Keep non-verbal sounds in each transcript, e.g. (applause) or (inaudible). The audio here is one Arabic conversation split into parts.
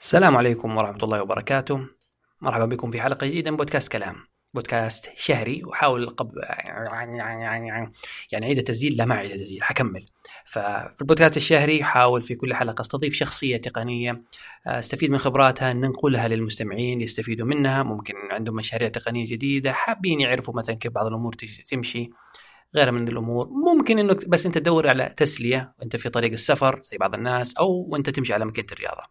السلام عليكم ورحمة الله وبركاته. مرحبا بكم في حلقة جديدة من بودكاست كلام. بودكاست شهري وحاول قب يعني عيد التسجيل لا ما عيد التسجيل حكمل. ففي البودكاست الشهري حاول في كل حلقة استضيف شخصية تقنية استفيد من خبراتها ننقلها للمستمعين يستفيدوا منها. ممكن عندهم مشاريع تقنية جديدة حابين يعرفوا مثلا كيف بعض الأمور تمشي غيرها من الأمور. ممكن إنك بس أنت تدور على تسلية وانت في طريق السفر زي بعض الناس أو وانت تمشي على مكينه الرياضة.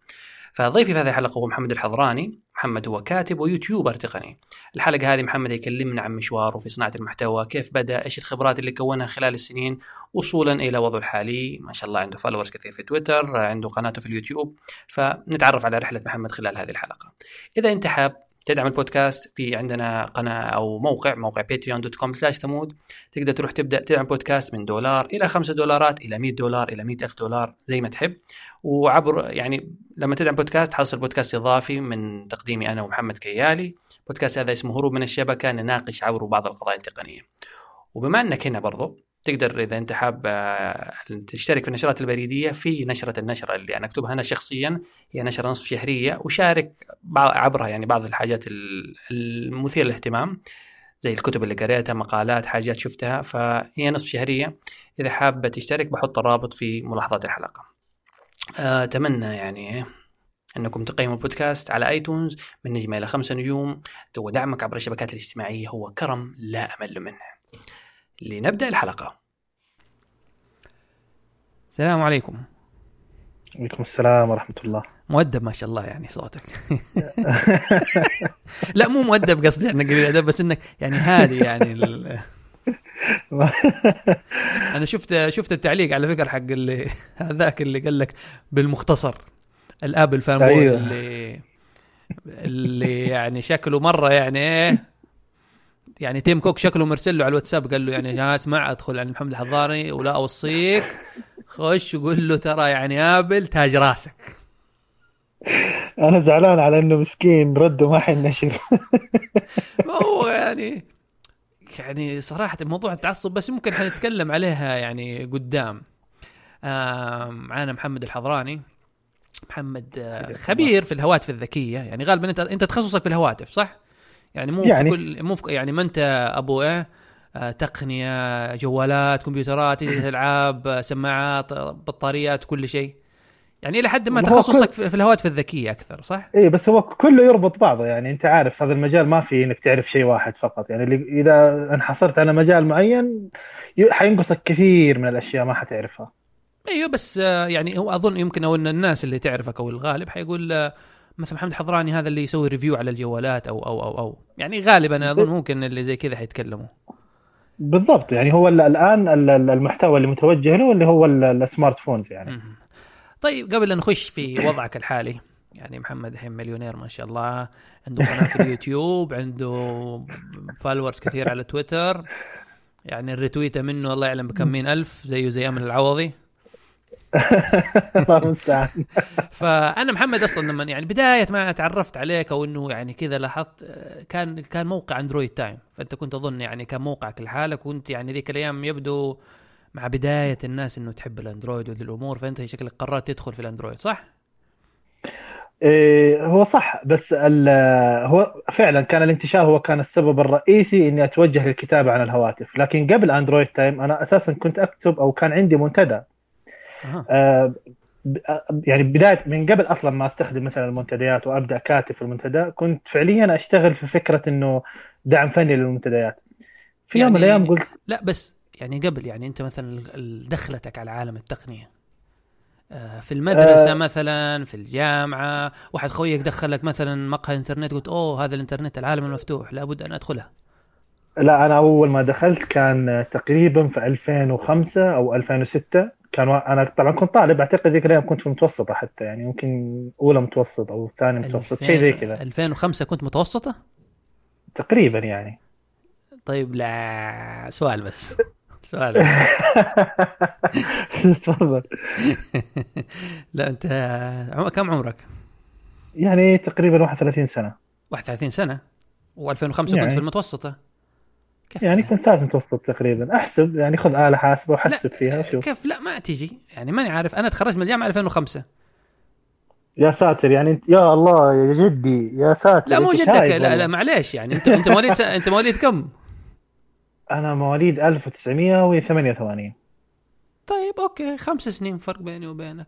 فضيفي في هذه الحلقة هو محمد الحضراني. محمد هو كاتب و YouTuber تقني. الحلقة هذه محمد يكلمنا عن مشواره في صناعة المحتوى كيف بدأ إيش الخبرات اللي كونها خلال السنين وصولا إلى وضعه الحالي. ما شاء الله عنده followers كثير في تويتر عنده قناته في اليوتيوب. فنتعرف على رحلة محمد خلال هذه الحلقة. إذا أنت حاب تدعم البودكاست. في عندنا قناة أو موقع موقع Patreon dot com slash ثمود. تقدر تروح تبدأ تدعم بودكاست من دولار إلى 5 دولارات إلى 100 دولار إلى 100 ألف دولار زي ما تحب. وعبر يعني لما تدعم بودكاست تحصل بودكاست إضافي من تقديمي أنا ومحمد كيالي. بودكاست هذا اسمه هروب من الشبكة نناقش عبره بعض القضايا التقنية. وبما أنك هنا برضو تقدر إذا أنت حاب آه، تشترك في النشرات البريدية في نشرة النشرة اللي أنا أكتبها أنا شخصيا هي نشرة نصف شهرية وشارك عبرها يعني بعض الحاجات المثيرة للاهتمام زي الكتب اللي قريتها مقالات حاجات شفتها فهي نصف شهرية. إذا حاب تشترك بحط الرابط في ملاحظات الحلقة. آه، أتمنى يعني أنكم تقيموا البودكاست على آيتونز من نجمة إلى خمسة نجوم. ودعمك عبر الشبكات الاجتماعية هو كرم لا أمل منه. لنبدأ الحلقة. السلام عليكم. وعليكم السلام ورحمة الله. مؤدب ما شاء الله يعني صوتك. (laughs) لا مو مؤدب قصدي انك قليل ادب بس إنك يعني هادي يعني ال... (laughs) أنا شفت شفت التعليق على فكرة حق اللي (laughs) هذاك اللي قال لك بالمختصر ال Apple fan أيوه. اللي اللي يعني شكله مرة يعني إيه يعني تيم كوك شكله مرسل له على الواتساب قال له يعني اسمع ادخل عند محمد الحضراني ولا أوصيك. خش وقول له ترى يعني آبل تاج راسك. أنا زعلان على إنه مسكين رده ما حينشر (laughs) هو يعني يعني صراحة موضوع التعصب بس ممكن حنتكلم عليها يعني قدام. معانا محمد الحضراني. محمد آه، خبير في الهواتف الذكية. يعني غالبا أنت أنت تخصصك في الهواتف صح؟ يعني مو يعني في كل مو في يعني ما انت ابو إيه آه، تقنية جوالات كمبيوترات اجهزه العاب آه، سماعات بطاريات كل شيء. يعني إلى حد ما تخصصك كل... في الهواتف الذكية أكثر صح؟ اي بس هو كله يربط بعضه. يعني أنت عارف هذا المجال ما في إنك تعرف شيء واحد فقط. يعني اللي إذا انحصرت على مجال معين حينقصك كثير من الأشياء ما حتعرفها. أيوه بس آه، يعني هو أظن يمكن أو إن الناس اللي تعرفك أو الغالب حيقول مثل محمد حضراني هذا اللي يسوي review على الجوالات أو أو أو أو. يعني غالبا أظن ممكن اللي زي كذا حيتكلموا. بالضبط يعني هو الآن المحتوى اللي متوجه له اللي هو ال smartphones يعني. طيب قبل أن نخش في وضعك الحالي يعني محمد الحين مليونير ما شاء الله عنده قناة في اليوتيوب عنده followers كثير على تويتر يعني الريتويتة منه الله يعلم بكم مين ألف زيه زي أمل العوضي. (laughs) الله المستعان. (laughs) فأنا محمد أصلا لما يعني بداية ما تعرفت عليك أو إنه يعني كذا لاحظت كان كان موقع اندرويد تايم فأنت كنت أظن يعني كان موقعك لحالك وأنت يعني ذيك الأيام يبدو مع بداية الناس إنه تحب الأندرويد وذي الأمور. فأنت شكلك قررت تدخل في الأندرويد صح؟ إيه هو صح بس هو فعلا كان الانتشار هو كان السبب الرئيسي إني أتوجه للكتابة عن الهواتف. لكن قبل اندرويد تايم أنا أساسا كنت أكتب أو كان عندي منتدى. آه يعني بداية من قبل أصلا ما أستخدم مثلا المنتديات وأبدأ كاتب في المنتدى كنت فعليا أشتغل في فكرة إنه دعم فني للمنتديات. في يوم من يعني الأيام قلت لا بس يعني قبل يعني أنت مثلا دخلتك على عالم التقنية. آه، في المدرسة آه. مثلا في الجامعة واحد خويك دخلك مثلا مقهى انترنت قلت أوه هذا الإنترنت العالم المفتوح لابد أن أدخله. لا أنا أول ما دخلت كان تقريبا في 2005 أو 2006 كان أنا طبعا كنت طالب أعتقد ذيك الأيام كنت في المتوسطة حتى يعني ممكن أولى متوسط أو ثاني متوسط شيء زي كذا. 2005 كنت متوسطة؟ تقريبا يعني. طيب لا سؤال بس. (laughs) سؤال (laughs) تفضل. (laughs) لا أنت كم عمرك؟ يعني تقريبا 31 سنة. 31 سنة؟ و2005 يعني. كنت في المتوسطة. كيف يعني كنت ثالث متوسط تقريبا. أحسب يعني خذ آلة حاسبة وحسب فيها وشوف. كيف؟ لا ما تيجي يعني ماني عارف. أنا تخرجت من الجامعة 2005 يا ساتر يعني انت يا الله يا جدي يا ساتر. لا مو جدك لا والله. لا معليش. يعني انت أنت مواليد س- (laughs) أنت مواليد كم؟ أنا مواليد 1988 طيب أوكي. خمس سنين فرق بيني وبينك.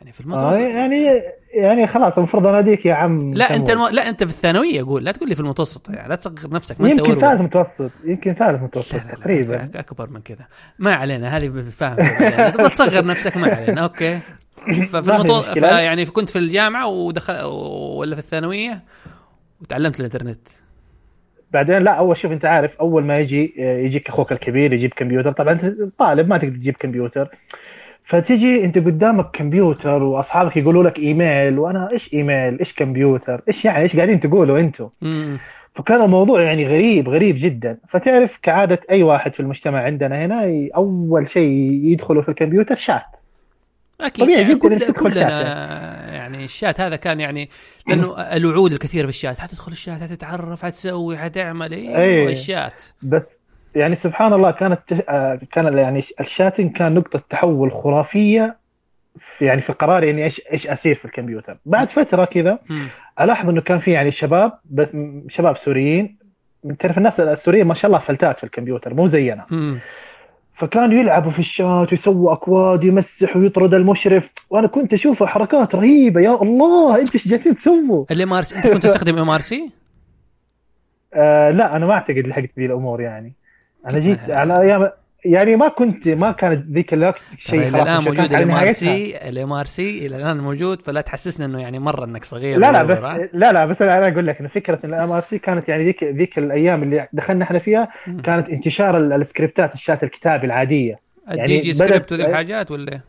يعني في آه المتوسط يعني يعني خلاص المفروض اناديك يا عم لا أنت كمل. الم... لا أنت في الثانوية قول لا تقول لي في المتوسط يعني لا تصغر نفسك ما أنت يمكن ثالث متوسط يمكن ثالث متوسط تقريبا. أكبر من كذا. ما علينا هذه فاهم يعني. تبغى تصغر نفسك ما علينا أوكي. (laughs) ففي ما في المطو... مشكلة. يعني كنت في الجامعة ودخل ولا في الثانوية وتعلمت الإنترنت. بعدين لا أول شوف أنت عارف أول ما يجي يجيك أخوك الكبير يجيب كمبيوتر. طبعا أنت طالب ما تقدر تجيب كمبيوتر. فتيجي انت قدامك كمبيوتر واصحابك يقولوا لك إيميل وأنا إيش إيميل؟ إيش كمبيوتر؟ إيش يعني؟ إيش قاعدين تقولوا أنتم فكان الموضوع يعني غريب غريب جدا. فتعرف كعادة أي واحد في المجتمع عندنا هنا أول شيء يدخلوا في الكمبيوتر شات. أكيد طبيعي يعني جداً كل تدخل شات. يعني الشات هذا كان يعني لأنه الوعود الكثيرة في الشات. حتدخل الشات حتتعرف حتسوي حتعمل إيه. أي. الشات. بس يعني سبحان الله كانت آه، كان يعني الشاتنج كان نقطة تحول خرافية في يعني في قراري اني إيش إيش أسير في الكمبيوتر بعد فترة كذا. ألاحظ إنه كان في يعني شباب بس شباب سوريين تعرف الناس السوريين ما شاء الله فلتات في الكمبيوتر مو زينا. فكانوا يلعبوا في الشات ويسووا أكواد يمسح ويطرد المشرف وأنا كنت أشوف حركات رهيبة يا الله أنتوا إيش جالسين تسووا؟ ال mIRC أنت كنت تستخدم mIRC؟ لا أنا ما أعتقد لحقت ذي الأمور يعني أنا جيت ما- على أيام يعني ما كنت ما كانت ذيك الوقت شيء إلى خلاص الآن موجود ال mIRC ال mIRC إلى الآن موجود فلا تحسسنا إنه يعني مرة إنك صغير لا لا بس. لا لا بس أنا أقول لك انه فكرة إن ال mIRC كانت يعني ذيك ذيك الأيام اللي دخلنا إحنا فيها. كانت انتشار ال- السكريبتات الشات الكتابي العادية الدي يعني جي بدأت- سكريبت وذي الحاجات ولا إيه؟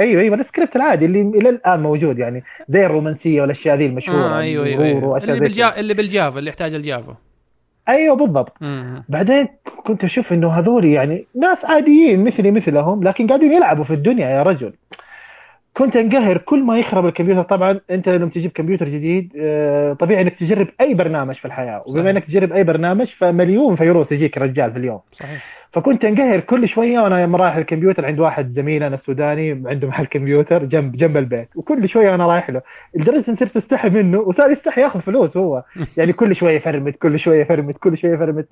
أيوه أيوه السكريبت العادي اللي إلى الآن موجود يعني زي الرومانسية والأشياء ذي المشهورة آه أيوه أيوه. وأشياء اللي, زي كذا. بالجا... اللي بال Java اللي يحتاج ال Java أيوه بالضبط. مم. بعدين كنت أشوف إنه هذول يعني ناس عاديين مثلي مثلهم لكن قاعدين يلعبوا في الدنيا يا رجل. كنت أنقهر كل ما يخرب الكمبيوتر. طبعا أنت لما تجيب كمبيوتر جديد آه، طبيعي إنك تجرب أي برنامج في الحياة. وبما إنك تجرب أي برنامج فمليون فيروس يجيك رجال في اليوم. صحيح. فكنت انقهر كل شوية وأنا رايح الكمبيوتر عند واحد زميلنا سوداني عنده محل كمبيوتر جنب جنب البيت. وكل شوية أنا رايح له. لدرجه ان صرت استحي منه وصار يستحي ياخذ فلوس هو. يعني كل شوية يفرمت كل شوية يفرمت كل شوية يفرمت.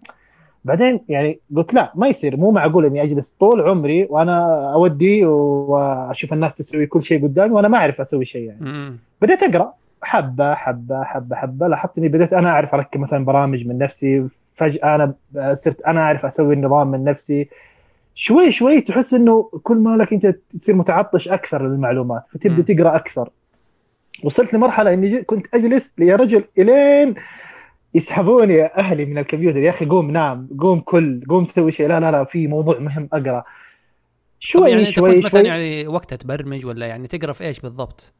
بعدين يعني قلت لا ما يصير. مو معقول إني أجلس طول عمري وأنا أودي وأشوف الناس تسوي كل شيء قدامي وأنا ما أعرف أسوي شيء يعني. بديت أقرأ. حبة حبة حبة حبة. لاحظت إني بديت أنا أعرف أركب مثلا برامج من نفسي فجأة أنا صرت أنا أعرف أسوي النظام من نفسي. شوي شوي تحس إنه كل ما لك أنت تصير متعطش أكثر للمعلومات فتبدأ. تقرأ أكثر. وصلت لمرحلة إني كنت أجلس يا رجل إلين يسحبوني أهلي من الكمبيوتر. يا أخي قوم نام قوم كل قوم سوي شيء. لا لا لا في موضوع مهم أقرأ. شوي يعني شوي كنت مثلا شوي يعني وقتها تبرمج ولا يعني تقرأ في إيش بالضبط؟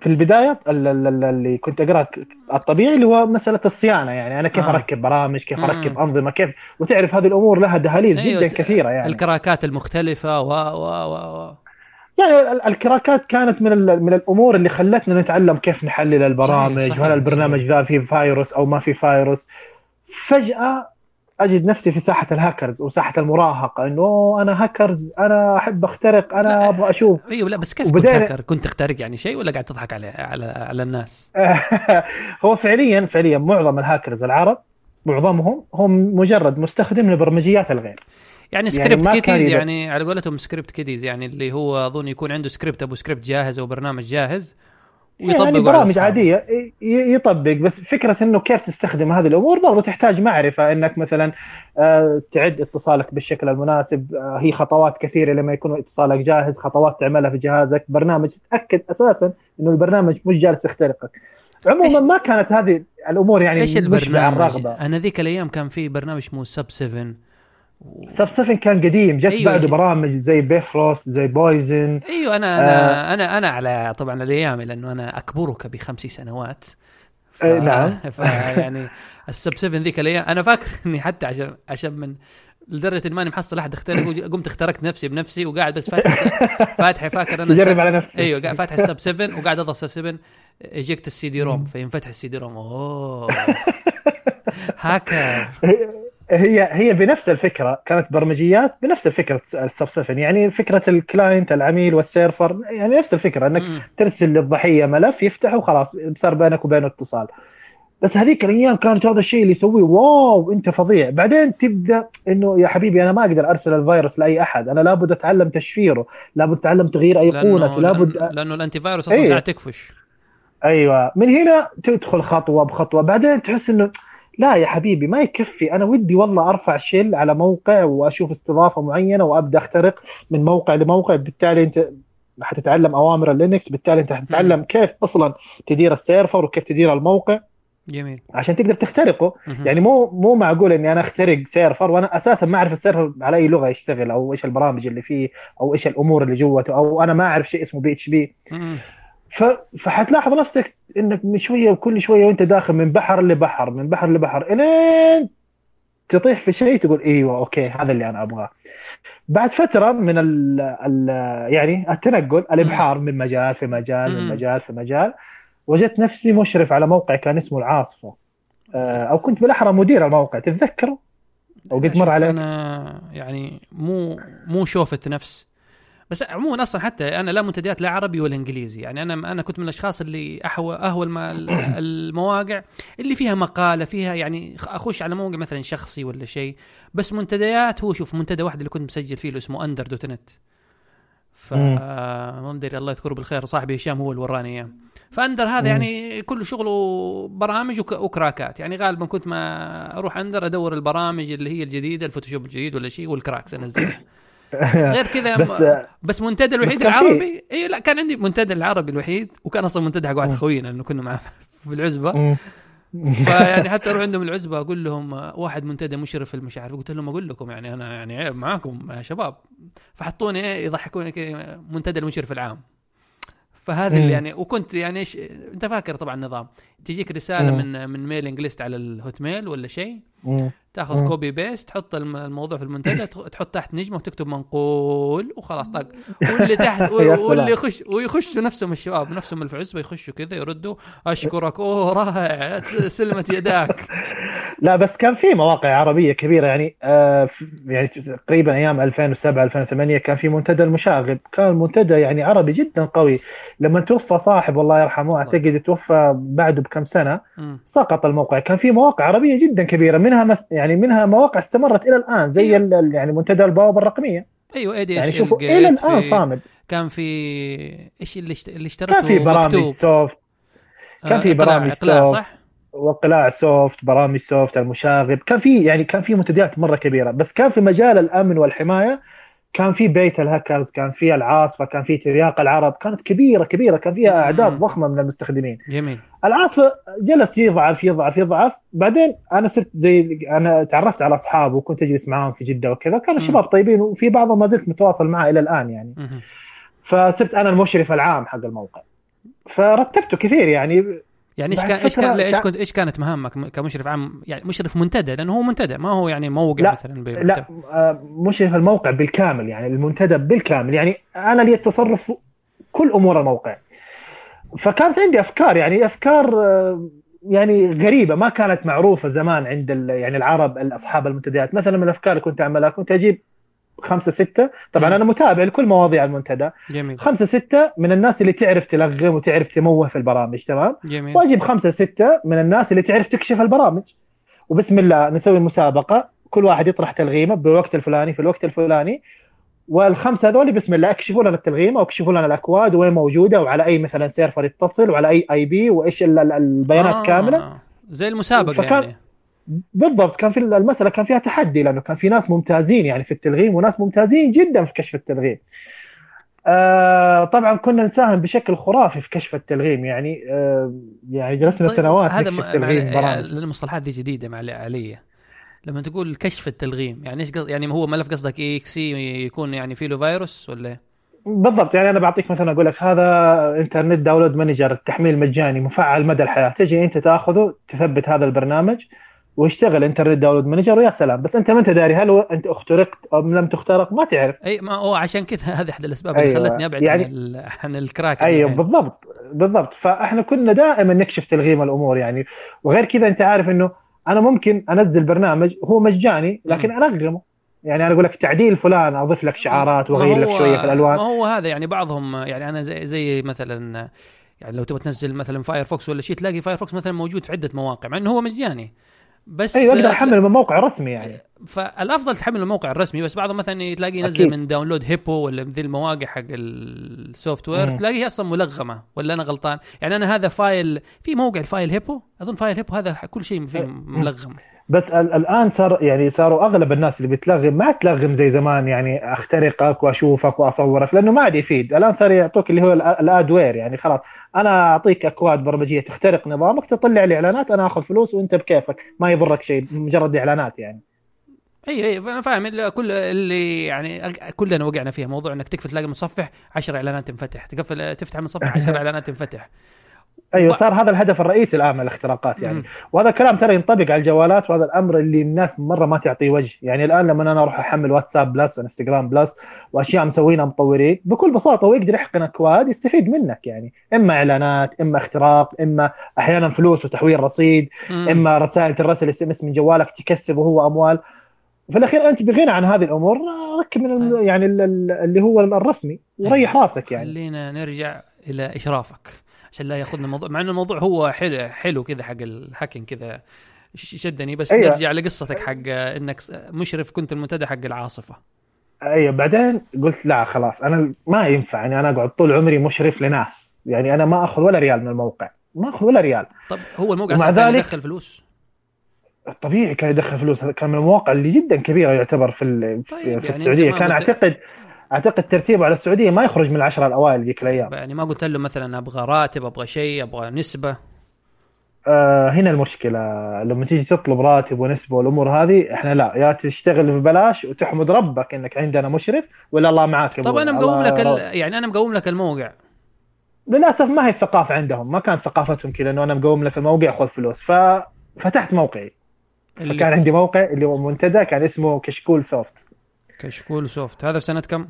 في البداية ال- ال- ال- اللي كنت أقرأ ك- الطبيعي اللي هو مسألة الصيانة يعني أنا كيف آه. أركب برامج كيف مم. أركب أنظمة كيف وتعرف هذه الأمور لها دهاليز أيوة، جدا كثيرة يعني الكراكات المختلفة و و و, و. يعني ال- الكراكات كانت من من الأمور اللي خلتنا نتعلم كيف نحلل البرامج صحيح، صحيح، وهل البرنامج ذا فيه فايروس أو ما فيه فايروس فجأة أجد نفسي في ساحة الهاكرز وساحة المراهقة إنه "أوه، أنا هاكرز أنا أحب أخترق. أنا أبغى أشوف أيوه لا بس كيف كنت هاكر؟ كنت تخترق يعني شيء ولا قاعد تضحك على على على الناس؟ (laughs) هو فعليا فعليا معظم الهاكرز العرب معظمهم هم مجرد مستخدم لبرمجيات الغير يعني سكريبت كان kiddies يعني على قولتهم script kiddies يعني اللي هو أظن يكون عنده سكريبت أبو سكريبت جاهز أو برنامج جاهز يعني على برامج. عادية يطبق بس فكرة إنه كيف تستخدم هذه الأمور برضو تحتاج معرفة إنك مثلا آه، تعد اتصالك بالشكل المناسب آه، هي خطوات كثيرة لما يكون اتصالك جاهز خطوات تعملها في جهازك برنامج تتأكد أساسا إنه البرنامج مش جالس يخترقك عموما ما كانت هذه الأمور يعني إيش البرنامج؟ الرغبة أنا ذيك الأيام كان في برنامج اسمه Sub 7 و... Sub 7 كان قديم جت أيوة، بعده. برامج زي Bifrost زي Poison أيوه أنا أنا أنا أنا على طبعا الأيام لأنه أنا أكبرك بخمس سنوات. ف... إيه، نعم. (laughs) فيعني ال Sub 7 ذيك الأيام أنا فاكر إني حتى عشان عشان من لدرجة إني ماني محصل أحد وج- (laughs) قمت اخترقت نفسي بنفسي وقاعد بس فاتح (laughs) فاتح فاكر أنا تجرب. على نفسك أيوه قاعد فاتح ال Sub 7 وقاعد اضغط Sub 7 eject ال CD-ROM فينفتح السي دي روم. أوه. هاكر. هي هي بنفس الفكرة كانت برمجيات بنفس الفكرة ال Sub 7 يعني فكرة ال client العميل وال server يعني نفس الفكرة إنك مم. ترسل للضحية ملف يفتح وخلاص صار بينك وبينه اتصال بس هذيك الأيام كانت هذا الشيء اللي يسويه wow أنت فظيع بعدين تبدأ إنه يا حبيبي أنا ما أقدر أرسل الفيروس لأي أحد أنا لابد أتعلم تشفيره لابد أتعلم تغيير ايقونه لابد لأنه ال antivirus أصلا إيه. ساعة تكفش أيوه من هنا تدخل خطوة بخطوة بعدين تحس إنه لا يا حبيبي ما يكفي. أنا ودي والله أرفع shell على موقع وأشوف استضافة معينة وأبدأ أخترق من موقع لموقع. بالتالي أنت حتتعلم أوامر ال Linux بالتالي أنت حتتعلم كيف أصلا تدير ال server وكيف تدير الموقع جميل. عشان تقدر تخترقه. يعني مو مو معقول إني أنا أخترق server وأنا أساسا ما أعرف ال server على أي لغة يشتغل أو إيش البرامج اللي فيه أو إيش الأمور اللي جوته أو أنا ما أعرف شيء اسمه PHP. فحتلاحظ نفسك إنك من شوية وكل شوية وأنت داخل من بحر لبحر من بحر لبحر إلين تطيح في شيء تقول إيوه okay هذا اللي أنا أبغاه. بعد فترة من ال... ال... يعني التنقل الإبحار من مجال في مجال من. مجال في مجال وجدت نفسي مشرف على موقع كان اسمه العاصفة. آه، أو كنت بالأحرى مدير الموقع تتذكره أو قد مر عليك؟ أنا يعني مو مو شوفة نفس بس عموما أصلا حتى أنا لا منتديات لا عربي ولا إنجليزي. يعني أنا أنا كنت من الأشخاص اللي احوى أهوى الم- (coughs) المواقع اللي فيها مقالة فيها يعني أخش على موقع مثلا شخصي ولا شيء. بس منتديات هو شوف منتدى واحد اللي كنت مسجل فيه اللي اسمه Under dot net. ف أدري الله يذكره بالخير صاحبي هشام هو اللي وراني اياه ف Under هذا مم. يعني كل شغله برامج وك- وكراكات. يعني غالبا كنت ما أروح Under أدور البرامج اللي هي الجديدة ال Photoshop الجديد ولا شيء وال cracks أنزلها. غير (laughs) كذا بس بس منتدى الوحيد العربي اي لا كان عندي منتدى العربي الوحيد وكان أصلا منتدى حق واحد. خوينا لأنه كنا معاه (laughs) في العزبة. فيعني حتى (laughs) أروح عندهم العزبة أقول لهم واحد منتدى مشرف المش عارف قلت لهم أقول لكم يعني أنا يعني عيب معاكم يا شباب فحطوني إيه يضحكوني كذا منتدى المشرف العام فهذا اللي. يعني وكنت يعني إيش أنت فاكر طبعا النظام تجيك رسالة مم. من من mailing list على ال Hotmail ولا شيء. تاخذ. copy paste تحط الم- الموضوع في المنتدى تح- تحط تحت نجمة وتكتب منقول وخلاص طق (laughs) واللي تحت. واللي يخش ويخشوا نفسهم الشباب نفسهم اللي في العزبه يخشوا كذا يردوا أشكرك أوه رائع سلمت يداك (laughs) لا بس كان في مواقع عربية كبيرة يعني آه يعني تقريبا أيام 2007 2008 كان في منتدى المشاغب كان منتدى يعني عربي جدا قوي لما توفى صاحب الله يرحمه أعتقد توفى بعده بكم سنة. سقط الموقع كان في مواقع عربية جدا كبيرة منها مس يعني منها مواقع استمرت إلى الآن زي ال- يعني منتدى البوابة الرقمية. أيوه اي دي يعني شوفوا إلى الآن صامد. كان في إيش اللي اشت... اللي اشتريته كان في برامج مكتوب soft كان في آه، إقلاع- برامج soft. صح؟ وقلاع soft برامج soft المشاغب. كان في يعني كان في منتديات مرة كبيرة بس كان في مجال الأمن والحماية كان في بيت الهاكرز كان في العاصفة كان في ترياق العرب كانت كبيرة كبيرة كان فيها أعداد مم. ضخمة من المستخدمين جميل العاصفة جلس يضعف يضعف يضعف بعدين أنا صرت زي أنا تعرفت على اصحاب وكنت أجلس معاهم في جدة وكذا كانوا مم. شباب طيبين وفي بعضهم ما زلت متواصل معه إلى الآن يعني مهم. فصرت أنا المشرف العام حق الموقع فرتبته كثير يعني يعني إيش كان إيش كان لا، إيش كنت إيش كانت مهامك كمشرف عام؟ يعني مشرف منتدى لأنه هو منتدى ما هو يعني موقع لا، مثلا ب- لا آه، مشرف الموقع بالكامل يعني المنتدى بالكامل. يعني أنا لي التصرف كل أمور الموقع. فكانت عندي أفكار يعني أفكار آه، يعني غريبة ما كانت معروفة زمان عند يعني العرب اصحاب المنتديات. مثلا من الأفكار اللي كنت أعملها كنت أجيب خمسة ستة. طبعا مم. أنا متابع لكل مواضيع المنتدى. جميل. خمسة ستة من الناس اللي تعرف تلغم وتعرف تموه في البرامج تمام؟ جميل. واجيب خمسة ستة من الناس اللي تعرف تكشف البرامج. وبسم الله نسوي مسابقه كل واحد يطرح تلغيمه بالوقت الفلاني في الوقت الفلاني. والخمسة هذول بسم الله اكشفوا لنا التلغيمة واكشفوا لنا الأكواد وين موجودة وعلى أي مثلا server يتصل وعلى أي IP وإيش ال- ال- البيانات آه، كاملة. زي المسابقة فكان- يعني. بالضبط كان في المسألة كان فيها تحدي لأنه كان في ناس ممتازين يعني في التلغيم وناس ممتازين جدا في كشف التلغيم. آه طبعا كنا نساهم بشكل خرافي في كشف التلغيم يعني آه يعني جلسنا طيب، سنوات هذا نكشف تلغيم برامج المصطلحات دي جديدة مع علي لما تقول كشف التلغيم يعني إيش قصد يعني هو ملف قصدك EXE يكون يعني فيه له فيروس ولا إيه؟ بالضبط يعني أنا بعطيك مثلا أقول لك هذا Internet Download Manager التحميل مجاني مفعل مدى الحياة تجي أنت تأخذه تثبت هذا البرنامج ويشتغل Internet Download Manager ويا سلام. بس انت ما انت داري هل انت اخترقت أو لم تخترق؟ ما تعرف. أي ما هو عشان كذا (laughs) هذه أحد الأسباب اللي أيوة، خلتني أبعد يعني- عن, ال... عن ال crack اللي أيوه الحين. بالضبط بالضبط. فإحنا كنا دائما نكشف تلغيم الأمور يعني. وغير كذا أنت عارف إنه أنا ممكن أنزل برنامج هو مجاني لكن ألغمه يعني أنا أقول لك تعديل فلان أضيف لك شعارات وأغير لك شوية في الألوان. ما هو هذا يعني بعضهم يعني أنا زي, زي مثلا يعني لو تبغى تنزل مثلا Firefox ولا شيء تلاقي Firefox مثلا موجود في عدة مواقع مع إنه هو مجاني. بس أيوه أقدر احمل من موقع رسمي يعني. فالأفضل تحمل من الموقع الرسمي بس بعضهم مثلا تلاقي ينزل من Download Hippo ولا من ذي المواقع حق ال software تلاقيه أصلا ملغمة ولا أنا غلطان. يعني أنا هذا file في موقع ال FileHippo؟ أظن FileHippo هذا كل شيء فيه ملغم. بس الآن صار يعني صاروا أغلب الناس اللي بتلغم ما تلغم زي زمان يعني أخترقك وأشوفك وأصورك لأنه ما عاد يفيد. الآن صار يعطوك اللي هو الأدوير يعني خلاص. أنا أعطيك أكواد برمجية تخترق نظامك تطلع لي إعلانات أنا آخذ فلوس وأنت بكيفك ما يضرك شيء مجرد إعلانات يعني. أي أي أنا فاهم. كل اللي يعني كلنا وقعنا فيها موضوع إنك تكفي تلاقي متصفح 10 إعلانات تنفتح تقفل تفتح المتصفح 10 (laughs) إعلانات تنفتح أيوه صار هذا الهدف الرئيسي الآن من الاختراقات يعني. وهذا الكلام ترى ينطبق على الجوالات وهذا الأمر اللي الناس مرة ما تعطيه وجه. يعني الآن لما أنا أروح أحمل WhatsApp Plus Instagram Plus وأشياء مسوينها مطورين بكل بساطة هو يقدر يحقن أكواد يستفيد منك يعني. إما إعلانات إما اختراق إما أحيانا فلوس وتحويل رصيد مم. إما رسائل ترسل SMS من جوالك تكسب وهو أموال. في الأخير أنت بغنى عن هذه الأمور ركب من. يعني اللي هو الرسمي وريح راسك يعني. خلينا نرجع إلى إشرافك. عشان لا ياخذنا الموضوع مع إنه الموضوع هو حلو حلو كذا حق الهاكينج كذا شدني بس أيوة. نرجع لقصتك حق إنك مشرف كنت المنتدى حق العاصفة. أيوه بعدين قلت لا خلاص أنا ما ينفع يعني أنا أقعد طول عمري مشرف لناس يعني أنا ما أخذ ولا ريال من الموقع ما أخذ ولا ريال. طب هو الموقع مع ذلك يدخل فلوس؟ طبيعي كان يدخل فلوس كان من المواقع اللي جدا كبيرة يعتبر في طيب في يعني السعودية. كان أعتقد أعتقد ترتيبه على السعودية ما يخرج من العشرة الأوائل ذيك الأيام. يعني ما قلت له مثلا أبغى راتب أبغى شيء أبغى نسبة. آه هنا المشكلة. لما تيجي تطلب راتب ونسبة والأمور هذه إحنا لا. يا تشتغل ببلاش وتحمد ربك إنك عندنا مشرف ولا الله معاك طب أنا مقوم لك ال... يعني أنا مقوم لك الموقع. للأسف ما هي الثقافة عندهم. ما كانت ثقافتهم كذا إنه أنا مقوم لك الموقع خذ فلوس. ففتحت موقعي. اللي... فكان عندي موقع اللي هو منتدى كان اسمه كشكول سوفت. كشكول Soft. هذا في سنة كم؟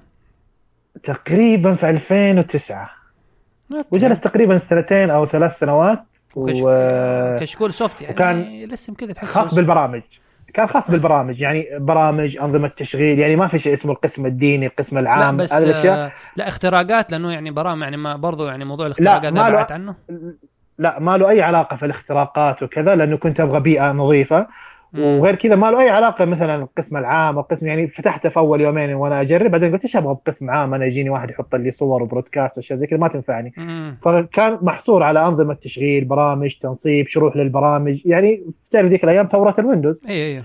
تقريبا في 2009 وجلس تقريبا سنتين أو ثلاث سنوات وكشكول و... كشكول Soft يعني وكان لسه كذا تحس خاص بالبرامج. كان خاص بالبرامج يعني برامج أنظمة تشغيل يعني ما في شيء اسمه القسم الديني القسم العام لا بس آه لا اختراقات لأنه يعني برامج يعني ما برضو يعني موضوع الاختراقات لا بعدت عنه. لا ما له أي علاقة في الاختراقات وكذا لأنه كنت أبغى بيئة نظيفة. وغير كذا ما له أي علاقة مثلا القسم العام القسم يعني فتحته في أول يومين وأنا أجرب بعدين قلت إيش أبغى بقسم عام؟ أنا يجيني واحد يحط لي صور و broadcast وأشياء زي كذا ما تنفعني. فكان محصور على أنظمة تشغيل برامج تنصيب شروح للبرامج يعني تعرف ذيك الأيام ثوره ال Windows. اي اي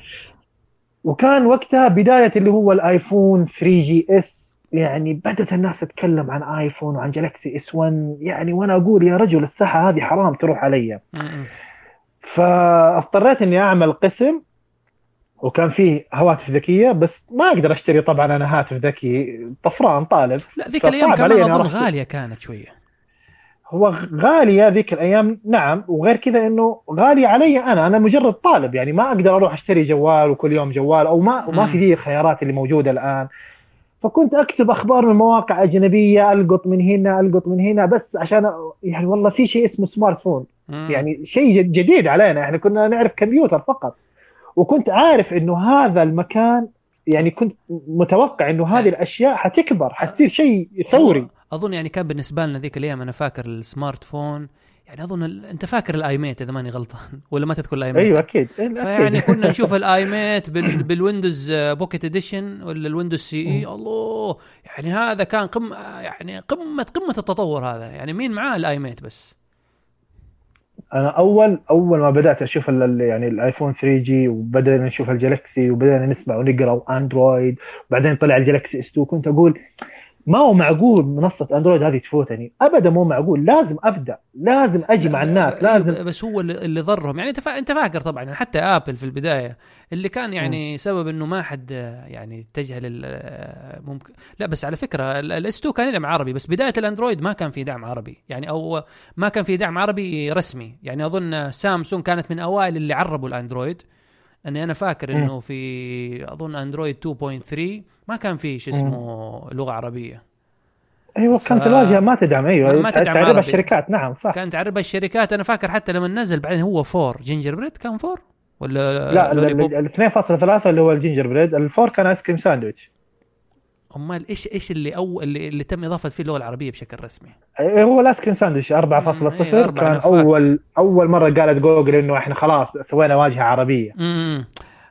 وكان وقتها بداية اللي هو ال iPhone 3GS يعني بدأت الناس تتكلم عن iPhone وعن Galaxy S 1 يعني وأنا أقول يا رجل الساحة هذه حرام تروح علي. فاضطريت إني أعمل قسم وكان فيه هواتف ذكية بس ما أقدر أشتري طبعا أنا هاتف ذكي طفران طالب. لا ذيك الأيام كمان اظن غالية كانت شوية. هو غالية ذيك الأيام نعم وغير كذا إنه غاليه علي أنا أنا مجرد طالب يعني ما أقدر أروح أشتري جوال وكل يوم جوال أو ما ما في ذي الخيارات اللي موجودة الآن. فكنت أكتب أخبار من مواقع أجنبية ألقط من هنا ألقط من هنا بس عشان يعني والله في شيء اسمه smartphone يعني شيء جديد علينا. إحنا كنا نعرف كمبيوتر فقط. وكنت عارف إنه هذا المكان يعني كنت متوقع إنه هذه الأشياء حتكبر حتصير شيء ثوري. أظن يعني كان بالنسبة لنا ذيك الأيام أنا فاكر ال smartphone يعني أظن ال... أنت فاكر ال i-mate إذا ماني غلطان ولا ما تذكر ال i-mate أيوه أكيد. فيعني (laughs) كنا نشوف ال i-mate بال... بال Windows Pocket Edition ولا ال Windows CE الله يعني هذا كان قمه يعني قمه قمة التطور هذا. يعني مين معاه ال i-mate بس؟ أنا اول أول ما بدأت أشوف يعني ال iPhone 3G وبدأنا نشوف ال Galaxy وبدأنا نسمع ونقرأ و Android وبعدين طلع ال Galaxy S 2 كنت أقول ما هو معقول منصة Android هذه تفوتني؟ ابدا مو معقول. لازم أبدأ. لازم أجي مع الناس. لازم. بس هو اللي ضرهم. يعني انت فا... أنت فاكر طبعا حتى Apple في البداية اللي كان يعني م. سبب إنه ما حد يعني اتجه لل ممكن. لا بس على فكرة ال S 2 كان يدعم عربي بس بداية ال Android ما كان في دعم عربي. يعني أو ما كان في دعم عربي رسمي. يعني أظن سامسونج كانت من أوائل اللي عربوا ال Android. اني أنا فاكر انه في اظن Android 2.3 ما كان في شو اسمه لغة عربية. أيوه ف... كانت الواجهه ما تدعم أيوه ما تدعم تعربها الشركات نعم صح. كانت تعربها الشركات. أنا فاكر حتى لما نزل بعدين هو four. Gingerbread كان four؟ ولا لا؟ ال 2.3 اللي هو ال Gingerbread. ال four كان Ice Cream Sandwich. أمال إيش إيش اللي اول اللي, اللي تم إضافة فيه اللغة العربية بشكل رسمي؟ إيه هو ال Ice Cream Sandwich 4.0 إيه، أربع كان نفاق. اول أول مرة قالت جوجل إنه إحنا خلاص سوينا واجهة عربية امم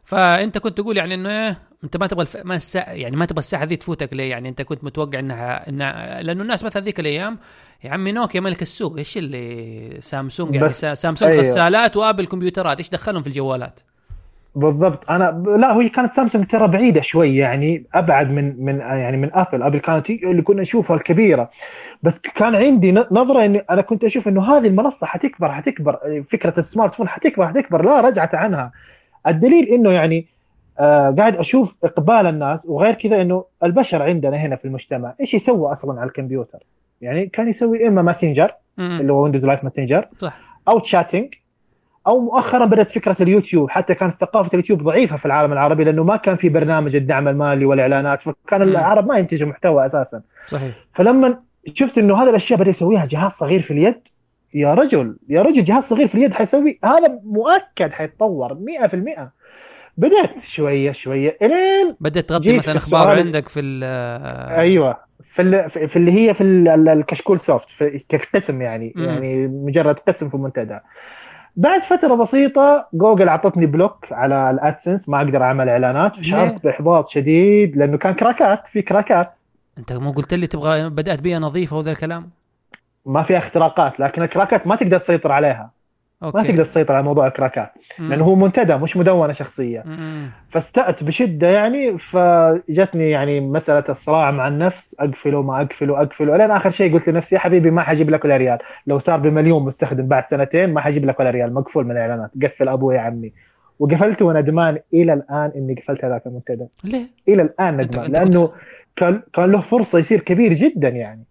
فأنت كنت تقول يعني إنه إيه، أنت ما تبغى الف... ما السا... يعني ما تبغى الساحة ذي تفوتك ليه؟ يعني أنت كنت متوقع انها انها لأنه الناس مثلا ذيك الأيام يا عمي نوكيا ملك السوق إيش اللي سامسونج يعني بس- سا- سامسونج أيوه. غسالات و Apple كمبيوترات إيش دخلهم في الجوالات؟ بالضبط. أنا لا هي كانت سامسونج ترى بعيدة شوي يعني أبعد من من يعني من Apple Apple كانت اللي كنا نشوفها الكبيرة. بس كان عندي نظرة إني أنا كنت أشوف إنه هذه المنصة حتكبر حتكبر. فكرة ال smartphone حتكبر حتكبر. لا رجعت عنها. الدليل إنه يعني آه قاعد أشوف إقبال الناس وغير كذا إنه البشر عندنا هنا في المجتمع. إيش يسوى أصلا على الكمبيوتر؟ يعني كان يسوي إما Messenger. اللي هو Windows Live Messenger أو chatting أو مؤخرا بدأت فكرة اليوتيوب حتى كانت ثقافة اليوتيوب ضعيفة في العالم العربي لأنه ما كان في برنامج الدعم المالي والإعلانات فكان مم. العرب ما ينتجوا محتوى أساسا. صحيح. فلما شفت إنه هذه الأشياء بدأ يسويها جهاز صغير في اليد يا رجل يا رجل جهاز صغير في اليد حيسوي هذا مؤكد حيتطور 100% بدأت شوية شوية إلين بدأت تغطي مثلا أخبار عندك في ال- أيوه. في في اللي هي في ال- ال- الكشكول Soft في كقسم يعني مم. يعني مجرد قسم في المنتدى بعد فترة بسيطة جوجل اعطتني block على ال AdSense ما أقدر أعمل إعلانات؟ شعرت بإحباط شديد لأنه كان كراكات في كراكات أنت مو قلت لي تبغى بدأت بيئه نظيفة وذا الكلام؟ ما فيها اختراقات لكن الكراكات ما تقدر تسيطر عليها okay. ما تقدر تسيطر على موضوع الكراكات. لأنه هو منتدى مش مدونة شخصية. مم. فاستأت بشدة يعني فجتني يعني مسألة الصراع مع النفس اقفله ما اقفله اقفله لين آخر شيء قلت لنفسي يا حبيبي ما حجيب لك ولا ريال. لو صار بمليون مستخدم بعد سنتين ما حجيب لك ولا ريال مقفول من الإعلانات. قفل أبوي يا عمي. وقفلته وندمان إلى الآن إني قفلت هذاك المنتدى. ليه؟ إلى الآن ندمان لأنه كان كان له فرصة يصير كبير جدا يعني.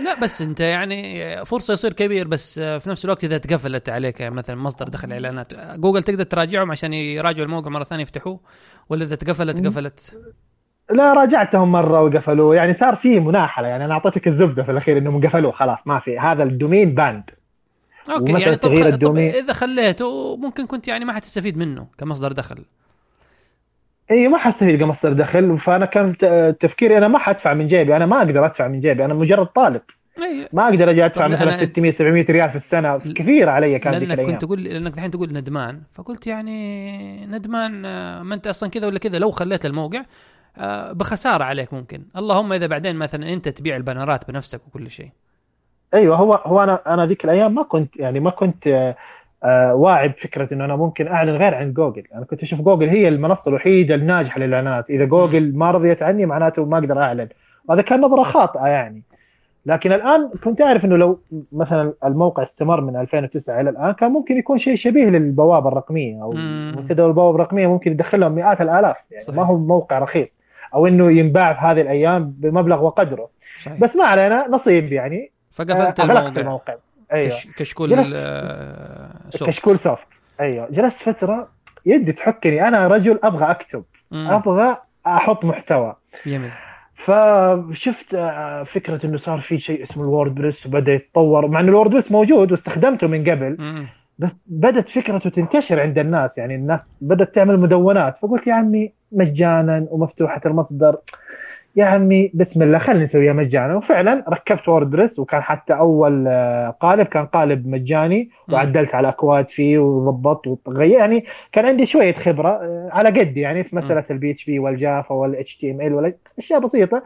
لا بس انت يعني فرصة يصير كبير بس في نفس الوقت إذا تقفلت عليك مثلا مصدر دخل إعلانات جوجل تقدر تراجعهم عشان يراجعوا الموقع مرة ثانية يفتحوه؟ ولا إذا تقفلت قفلت؟ لا راجعتهم مرة وقفلوه. يعني صار في مناحلة يعني أنا أعطيتك الزبدة في الأخير إنهم قفلوه خلاص ما في. هذا ال domain banned okay يعني طب. طب. إذا خليته ممكن كنت يعني ما حتستفيد منه كمصدر دخل. اي ما حستفيد كمصدر دخل فأنا كان تفكيري أنا ما حدفع من جيبي أنا ما أقدر أدفع من جيبي أنا مجرد طالب. اي ما أقدر أجي أدفع مثلا أنا- 600 700 ريال في السنة. كثير علي كان لأنك كنت تقول لأنك الحين تقول ندمان. فقلت يعني ندمان آه، ما أنت أصلا كذا ولا كذا. لو خليت الموقع آه، بخسارة عليك ممكن. اللهم إذا بعدين مثلا أنت تبيع البنرات بنفسك وكل شيء. أيوه هو هو أنا أنا ذيك الأيام ما كنت يعني ما كنت آه، واعي بفكرة إنه أنا ممكن أعلن غير عن جوجل. أنا كنت أشوف جوجل هي المنصة الوحيدة الناجحة للإعلانات. إذا جوجل ما رضيت عني معناته ما أقدر أعلن. وهذا كان نظرة خاطئة يعني. لكن الآن كنت أعرف إنه لو مثلا الموقع استمر من 2009 إلى الآن كان ممكن يكون شيء شبيه للبوابة الرقمية أو. منتدى البوابة الرقمية ممكن يدخل لهم مئات الآلاف. يعني صحيح. ما هو موقع رخيص. أو إنه ينباع في هذه الأيام بمبلغ وقدره. صحيح. بس ما علينا نصيب يعني. فقفلت آه، الموقع الموقع. كش... كشكول جلست- آه، Soft. كشكول Soft أيوه. جلست فترة يدي تحكني. أنا رجل أبغى أكتب. مم. أبغى أحط محتوى. جميل. فشفت آه، فكرة إنه صار في شيء اسمه ال WordPress وبدأ يتطور. مع إنه ال WordPress موجود واستخدمته من قبل مم. بس بدت فكرته تنتشر عند الناس. يعني الناس بدأت تعمل مدونات. فقلت يا عمي مجانا ومفتوحة المصدر. يا عمي بسم الله خلينا نسويها مجانا وفعلا ركبت WordPress وكان حتى أول آه، قالب كان قالب مجاني. وعدلت على أكواد فيه وضبطت وغير يعني كان عندي شوية خبرة آه، على قدي يعني في مسألة ال PHP وال Java وال HTML ولا أشياء بسيطة.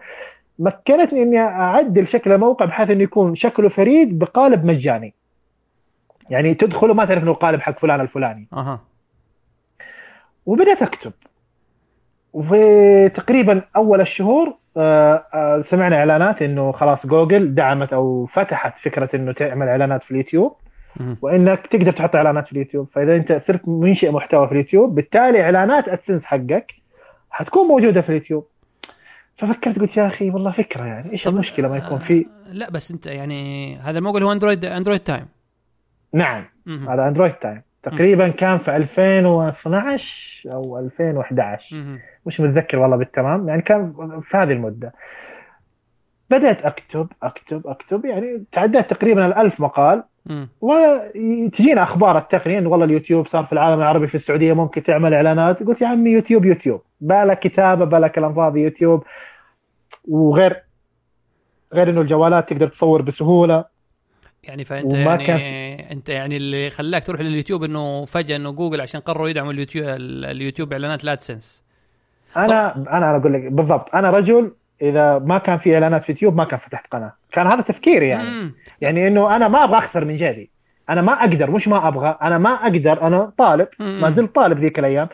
مكنتني إني أعدل شكل الموقع بحيث إنه يكون شكله فريد بقالب مجاني. يعني تدخل وما تعرف إنه القالب حق فلان الفلاني. أها. وبدأت أكتب. وتقريبا أول الشهور آه، آه، سمعنا إعلانات إنه خلاص جوجل دعمت أو فتحت فكرة إنه تعمل إعلانات في اليوتيوب. مم. وإنك تقدر تحط إعلانات في اليوتيوب. فإذا أنت صرت منشئ محتوى في اليوتيوب بالتالي إعلانات AdSense حقك حتكون موجودة في اليوتيوب. ففكرت قلت يا أخي والله فكرة يعني إيش طب- المشكلة ما يكون في؟ آه، لا بس أنت يعني هذا الموقع هو Android Android Time نعم. هذا Android Time تقريبا كان في 2012 أو 2011 مم. مش متذكر والله بالتمام يعني كان في هذه المدة. بدأت أكتب أكتب أكتب يعني تعديت تقريبا الألف مقال. وتجينا أخبار التقنية إنه والله اليوتيوب صار في العالم العربي في السعودية ممكن تعمل إعلانات. قلت يا عمي يوتيوب يوتيوب. بلا كتابة بلا كلام فاضي يوتيوب. وغير غير إنه الجوالات تقدر تصور بسهولة. يعني فأنت يعني كان... أنت يعني اللي خلاك تروح لليوتيوب إنه فجأة إنه جوجل عشان قرروا يدعموا اليوتيوب اليوتيوب إعلانات ل AdSense أنا طب... أنا أقول لك بالضبط. أنا رجل إذا ما كان في إعلانات في يوتيوب ما كان فتحت قناة. كان هذا تفكيري يعني. مم. يعني إنه أنا ما أبغى أخسر من جيبي. أنا ما أقدر مش ما أبغى. أنا ما أقدر أنا طالب. مم. ما زلت طالب ذيك الأيام.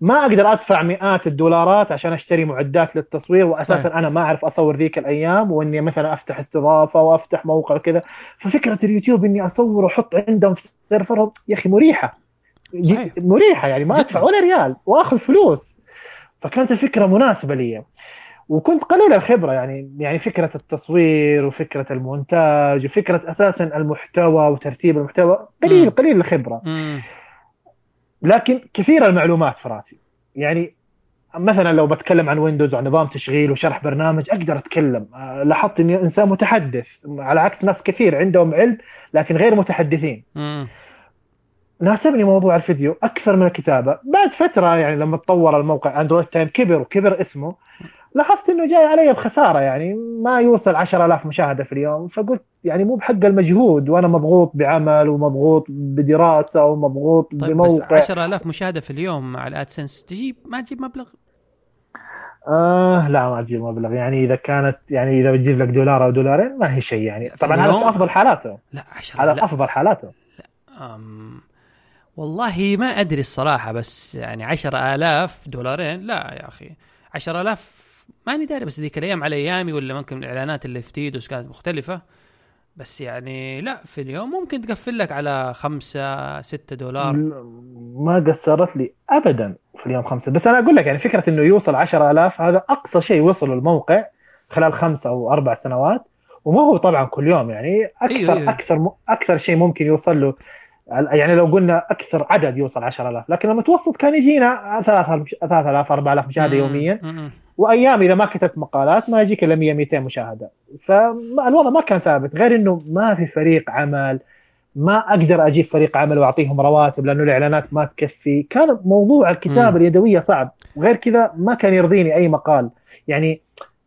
ما أقدر أدفع مئات الدولارات عشان أشتري معدات للتصوير واساسا طيب. أنا ما أعرف أصور ذيك الأيام وإني مثلا أفتح استضافة وأفتح موقع وكذا. ففكرة اليوتيوب إني اصور واحط عندهم في server يا أخي مريحة. مريحة يعني ما أدفع ولا ريال وأخذ فلوس. فكانت الفكرة مناسبة لي. وكنت قليل الخبرة يعني يعني فكرة التصوير وفكرة المونتاج وفكرة أساسا المحتوى وترتيب المحتوى قليل قليل الخبرة. لكن كثير المعلومات في راسي. يعني مثلا لو بتكلم عن Windows وعن نظام تشغيل وشرح برنامج أقدر أتكلم. آه، لاحظت إني إنسان متحدث. على عكس ناس كثير عندهم علم لكن غير متحدثين. ناسبني موضوع الفيديو أكثر من الكتابة. بعد فترة يعني لما تطور الموقع Android Time كبر وكبر اسمه. لاحظت إنه جاي علي بخسارة يعني ما يوصل 10000 مشاهدة في اليوم فقلت يعني مو بحق المجهود وأنا مضغوط بعمل ومضغوط بدراسة ومضغوط طيب بموقع. بس 10000 مشاهدة في اليوم مع ال AdSense تجيب ما تجيب مبلغ؟ آه لا ما تجيب مبلغ. يعني إذا كانت يعني إذا بتجيب لك دولار أو دولارين ما هي شيء يعني. طبعا هذا في أفضل حالاته. لا 10 هذا أفضل حالاته. لا أم والله ما أدري الصراحة بس يعني 10000 دولارين لا يا أخي. 10000 ماني داري بس ذيك الأيام على أيامي ولا ممكن الإعلانات اللي في تيدوس كانت مختلفة. بس يعني لا في اليوم ممكن تقفل لك على خمسة ستة دولار. ما قصرت لي ابدا في اليوم خمسة. بس أنا أقول لك يعني فكرة إنه يوصل عشرة ألاف هذا أقصى شيء وصل الموقع خلال خمسة أو أربع سنوات. وما هو طبعا كل يوم يعني أكثر أيوه أيوه. أكثر أكثر شيء ممكن يوصل له يعني لو قلنا أكثر عدد يوصل 10000 لكن المتوسط كان يجينا 3000 3000 4000 مشاهدة يوميا. وأيام إذا ما كتبت مقالات ما يجيك إلا 100 200 مشاهدة. فالوضع ما كان ثابت غير إنه ما في فريق عمل ما أقدر أجيب فريق عمل وأعطيهم رواتب لأنه الإعلانات ما تكفي. كان موضوع الكتابة اليدوية صعب وغير كذا ما كان يرضيني أي مقال. يعني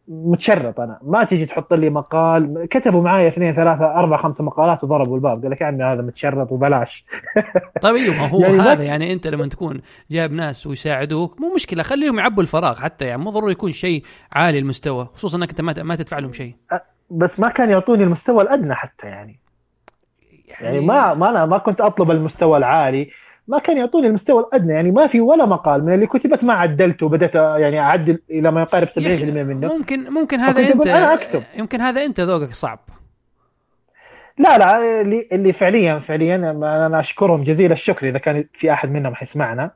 متشرط أنا. ما تيجي تحط لي مقال. كتبوا معايا اثنين ثلاثة أربع خمسة مقالات وضربوا الباب. قال لك يا عمي هذا متشرط وبلاش. (laughs) طيب أيوه ما هو (laughs) يعني هذا يعني أنت لما تكون جايب ناس ويساعدوك مو مشكلة خليهم يعبوا الفراغ حتى يعني مو ضروري يكون شيء عالي المستوى خصوصا إنك أنت ما ما تدفع لهم شيء. بس ما كان يعطوني المستوى الأدنى حتى يعني. يعني, يعني ما ما أنا ما كنت أطلب المستوى العالي. ما كان يعطوني المستوى الأدنى يعني ما في ولا مقال من اللي كتبت ما عدلته وبدات يعني أعدل إلى ما يقارب 70% منه. ممكن ممكن هذا أنت أنا أكتب. يمكن هذا أنت ذوقك صعب. لا لا اللي اللي فعليا فعليا أنا أشكرهم جزيل الشكر إذا كان في أحد منهم حيسمعنا.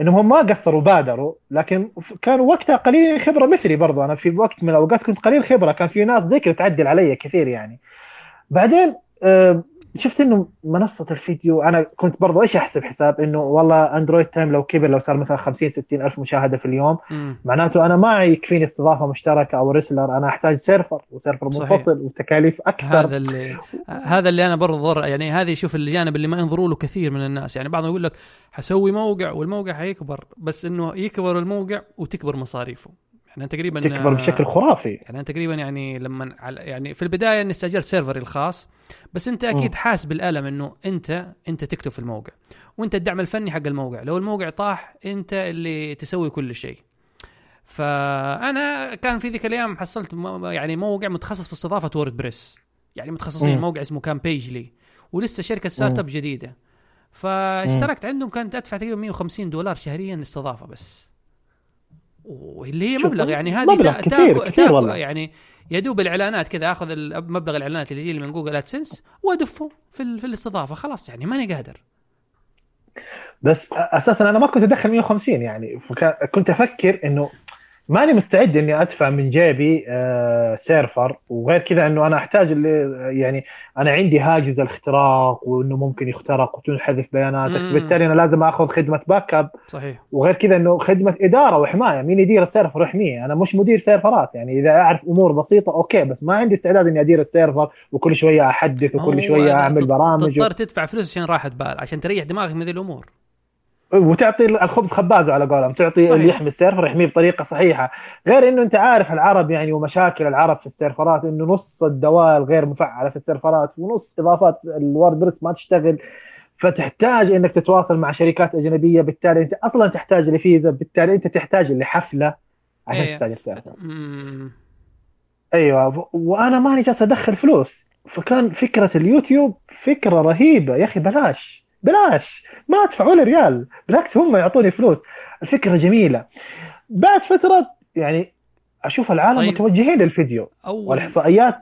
إنهم هم ما قصروا بادروا لكن كانوا وقتها قليل خبرة مثلي برضو. أنا في وقت من الأوقات كنت قليل خبرة كان في ناس زي كذا تعدل علي كثير يعني. بعدين آه، شفت إنه منصة الفيديو أنا كنت برضو إيش أحسب حساب؟ إنه والله Android Time لو كبر لو صار مثلا 50 60 ألف مشاهدة في اليوم م. معناته أنا ما يكفيني استضافة مشتركة أو reseller أنا أحتاج server و server منفصل وتكاليف أكثر. هذا اللي هذا اللي أنا برضو يعني هذه شوف الجانب اللي ما ينظروا له كثير من الناس. يعني بعضهم يقول لك حسوي موقع والموقع حيكبر بس إنه يكبر الموقع وتكبر مصاريفه. يعني تقريبا تكبر بشكل خرافي. يعني أنا تقريبا يعني لما يعني في البداية إني استأجرت سيرفري الخاص بس أنت أكيد. حاس بالألم إنه أنت أنت تكتب في الموقع وأنت الدعم الفني حق الموقع. لو الموقع طاح أنت اللي تسوي كل شيء. فأنا كان في ذيك الأيام حصلت يعني موقع متخصص في استضافة WordPress يعني متخصصين. موقع اسمه كان Pagely ولسه شركة startup جديدة. فاشتركت عندهم كانت أدفع تقريبا 150 دولار شهريا استضافه بس. واللي هي مبلغ يعني هذه مبلغ كثير, كثير, كثير والله. يعني يا دوب الإعلانات كذا أخذ مبلغ الإعلانات اللي يجي من Google AdSense وأدفعه في, في الاستضافة خلاص يعني ماني قادر بس أساسا أنا ما كنت أدخل 150 يعني كنت أفكر إنه ماني مستعد إني أدفع من جيبي آه server. وغير كذا إنه أنا أحتاج اللي يعني أنا عندي هاجس الاختراق وإنه ممكن يخترق وتنحذف بياناتك. بالتالي أنا لازم آخذ خدمة backup صحيح. وغير كذا إنه خدمة إدارة وحماية. مين يدير ال server؟ يحميه أنا مش مدير سيرفرات. يعني إذا أعرف أمور بسيطة okay بس ما عندي استعداد إني أدير ال server وكل شوية أحدث وكل شوية أعمل برامج تضطر تدفع فلوس عشان راحة بال عشان تريح دماغك من ذي الأمور. وتعطي الخبز خبازه على قولهم تعطي صحيح. اللي يحمي ال server يحميه بطريقة صحيحة. غير إنه أنت عارف العرب يعني ومشاكل العرب في السيرفرات إنه نص الدوال غير مفعلة في السيرفرات ونص إضافات ال WordPress ما تشتغل. فتحتاج إنك تتواصل مع شركات أجنبية بالتالي أنت أصلا تحتاج لفيزا بالتالي أنت تحتاج لحفلة عشان إيه. تستاجر server. أيوه. وأنا ماني جالس أدخل فلوس. فكان فكرة اليوتيوب فكرة رهيبة. يا أخي بلاش. بلاش ما ادفع ولا ريال بالعكس هم يعطوني فلوس الفكرة جميلة بعد فترة يعني أشوف العالم طيب. متوجهين للفيديو اول والإحصائيات.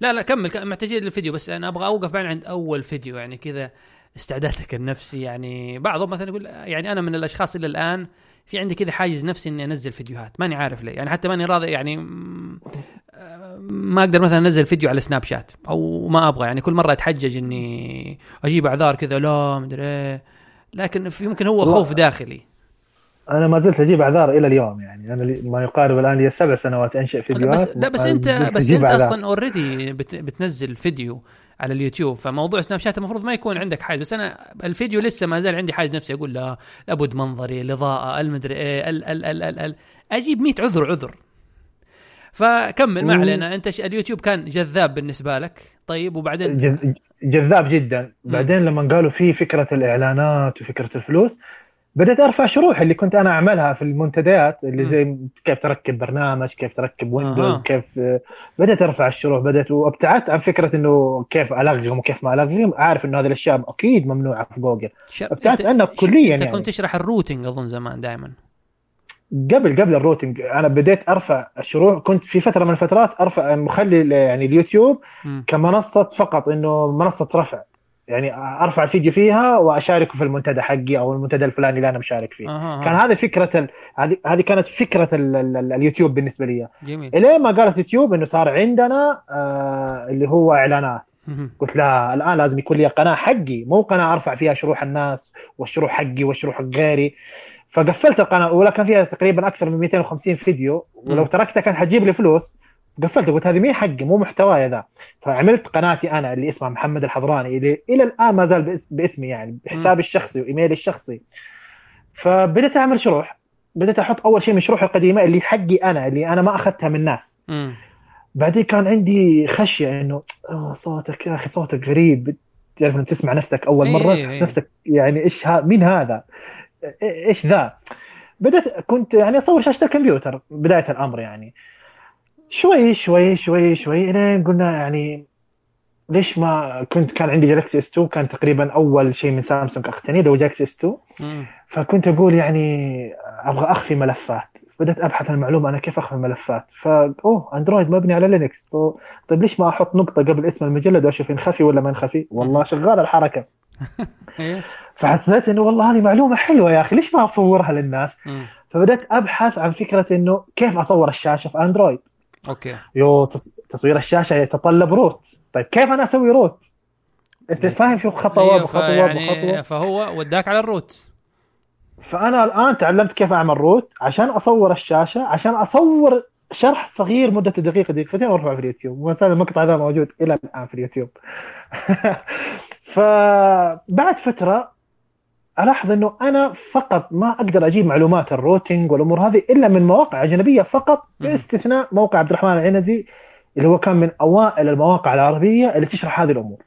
لا لا كمل كمل، محتاجين للفيديو بس أنا أبغى أوقف فعلا عند أول فيديو يعني كذا استعدادك النفسي يعني بعضهم مثلا يقول يعني أنا من الأشخاص إلى الآن في عندي كذا حاجز نفسي إني أنزل فيديوهات. ماني عارف ليه. يعني حتى ماني راضي يعني ما أقدر مثلا أنزل فيديو على Snapchat أو ما أبغى. يعني كل مرة أتحجج إني أجيب أعذار كذا لا مدري إيه. لكن في يمكن هو خوف داخلي. أنا ما زلت أجيب أعذار إلى اليوم. يعني أنا ما يقارب الآن لي سبع سنوات أنشئ لا فيديوهات بس لا بس انت بس أنت. أصلا already بت بتنزل فيديو. على اليوتيوب. فموضوع Snapchat المفروض ما يكون عندك حاجز بس أنا الفيديو لسه ما زال عندي حاجز نفسي أقول لا لابد منظري الإضاءة المدري إيه ال ال ال ال ال أجيب 100 عذر عذر. فكمل ما. علينا. أنت ش- اليوتيوب كان جذاب بالنسبة لك طيب وبعدين؟ جذ- جذاب جدا. بعدين لما قالوا في فكرة الإعلانات وفكرة الفلوس بدأت أرفع شروح اللي كنت أنا أعملها في المنتديات اللي م. زي كيف تركب برنامج كيف تركب Windows أها. كيف بدأت أرفع الشروح بدأت وابتعدت عن فكرة إنه كيف الغم وكيف ما الغم عارف إنه هذه الأشياء أكيد ممنوعة في جوجل شر... ابتعدت انت- عنها كلياً أنت يعني. كنت تشرح ال rooting أظن زمان دائما قبل قبل ال rooting أنا بديت أرفع الشروح كنت في فترة من الفترات أرفع مخلي يعني اليوتيوب كمنصة فقط إنه منصة رفع يعني أرفع الفيديو فيها وأشاركه في المنتدى حقي أو المنتدى الفلاني اللي أنا مشارك فيه. أها كان هذه فكرة ال... هذه هذه كانت فكرة ال... ال... ال... اليوتيوب بالنسبة لي. جميل. إلين ما قالت يوتيوب إنه صار عندنا آه اللي هو إعلانات. قلت لا الآن لازم يكون لي قناة حقي مو قناة أرفع فيها شروح الناس والشروح حقي والشروح غيري. فقفلت القناة الاولى كان فيها تقريبا أكثر من 250 فيديو. ولو. تركتها كانت حتجيب لي فلوس. قفلت قلت هذه مين حقي مو محتواي ذا فعملت قناتي أنا اللي اسمها محمد الحضراني اللي إلى الآن ما زال باسم بإسمي يعني بحسابي الشخصي وإيميلي الشخصي فبدأت أعمل شروح بدأت أحط أول شيء من شروحي القديمة اللي حقي أنا اللي أنا ما أخذتها من الناس. بعدين كان عندي خشية إنه أوه صوتك يا أخي صوتك غريب تعرف لما تسمع نفسك أول إيه مرة إيه تحس إيه. نفسك يعني إيش ها مين هذا؟ إيش ذا؟ بدأت كنت يعني أصور شاشة الكمبيوتر بداية الأمر يعني شوي شوي شوي شوي الين قلنا يعني ليش ما كنت كان عندي Galaxy S 2 كان تقريبا أول شيء من سامسونج اقتنيه هو Galaxy S 2 مم. فكنت أقول يعني أبغى أخفي ملفات. بدأت أبحث عن المعلومة أنا كيف أخفي ملفات فاوه أندرويد مبني على Linux. طيب ليش ما أحط نقطة قبل اسم المجلد واشوف انخفي ولا ما انخفي؟ والله شغالة الحركة. (laughs) إيه. فحسيت إنه والله هذه معلومة حلوة يا أخي ليش ما أصورها للناس. فبدأت أبحث عن فكرة إنه كيف أصور الشاشة في أندرويد. أوكي. يو تص- تصوير الشاشة يتطلب root. طيب كيف أنا أسوي root؟ أنت فاهم شو خطوات أيوة، وخطوات فيعني وخطوات فهو وداك على ال root. فأنا الآن تعلمت كيف أعمل root عشان أصور الشاشة عشان أصور شرح صغير مدته دقيقة دقيقتين وارفعه في اليوتيوب. ومثلا المقطع هذا موجود إلى الآن في اليوتيوب. (laughs) فبعد فترة ألاحظ إنه أنا فقط ما أقدر أجيب معلومات الروتينج والأمور هذه إلا من مواقع أجنبية فقط. باستثناء موقع عبد الرحمن العنزي اللي هو كان من أوائل المواقع العربية اللي تشرح هذه الأمور.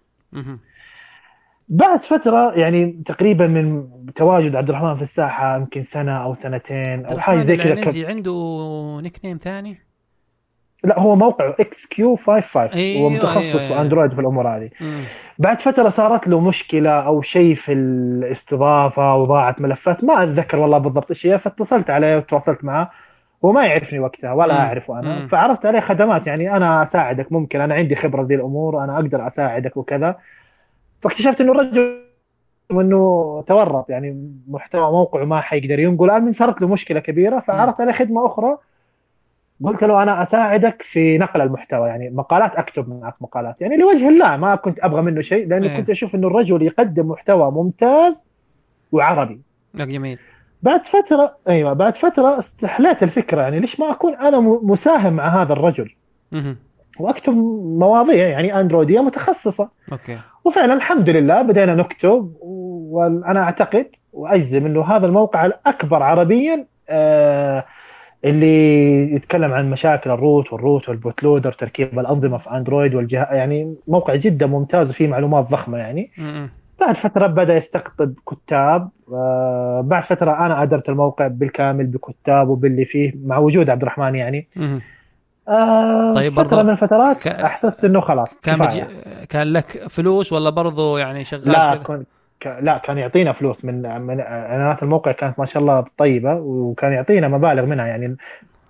بعد فترة يعني تقريبا من تواجد عبد الرحمن في الساحة يمكن سنة أو سنتين أو حاجة زي كذا العنزي عنده nickname ثاني لا هو موقعه XQ 55 أيوة، هو متخصص أيوة، في أيوة. أندرويد في الأمور هذه. بعد فترة صارت له مشكلة أو شيء في الاستضافة وضاعت ملفات. ما أتذكر والله بالضبط إيش هي فاتصلت عليه وتواصلت معه وما يعرفني وقتها ولا أنا. مم. فعرضت عليه خدمات يعني أنا أساعدك ممكن أنا عندي خبرة في ذي الأمور أنا أقدر أساعدك وكذا. فاكتشفت إنه الرجل إنه تورط يعني محتوى موقعه ما حيقدر ينقل الان صارت له مشكلة كبيرة فعرضت عليه خدمة أخرى. قلت له أنا أساعدك في نقل المحتوى يعني مقالات أكتب معك مقالات يعني لوجه الله ما كنت أبغى منه شيء لأني إيه. كنت أشوف إنه الرجل يقدم محتوى ممتاز وعربي. جميل. بعد فترة أيوه بعد فترة استحليت الفكرة يعني ليش ما أكون أنا مساهم مع هذا الرجل؟ مهم. وأكتب مواضيع يعني أندرويدية متخصصة. أوكي. وفعلا الحمد لله بدينا نكتب وأنا أعتقد وأجزم إنه هذا الموقع الأكبر عربيا آه، اللي يتكلم عن مشاكل ال root وال root وال bootloader تركيب الأنظمة في أندرويد والجهاز يعني موقع جدا ممتاز وفيه معلومات ضخمة يعني. بعد فترة بدأ يستقطب كتاب آه، بعد فترة أنا أدرت الموقع بالكامل بكتاب وباللي فيه مع وجود عبد الرحمن يعني. آه، طيب فترة من الفترات ك- أحسست إنه خلاص كان كان لك فلوس ولا برضو يعني شغال لا كذا؟ ك... لا كان يعطينا فلوس من من إعلانات الموقع كانت ما شاء الله طيبة وكان يعطينا مبالغ منها. يعني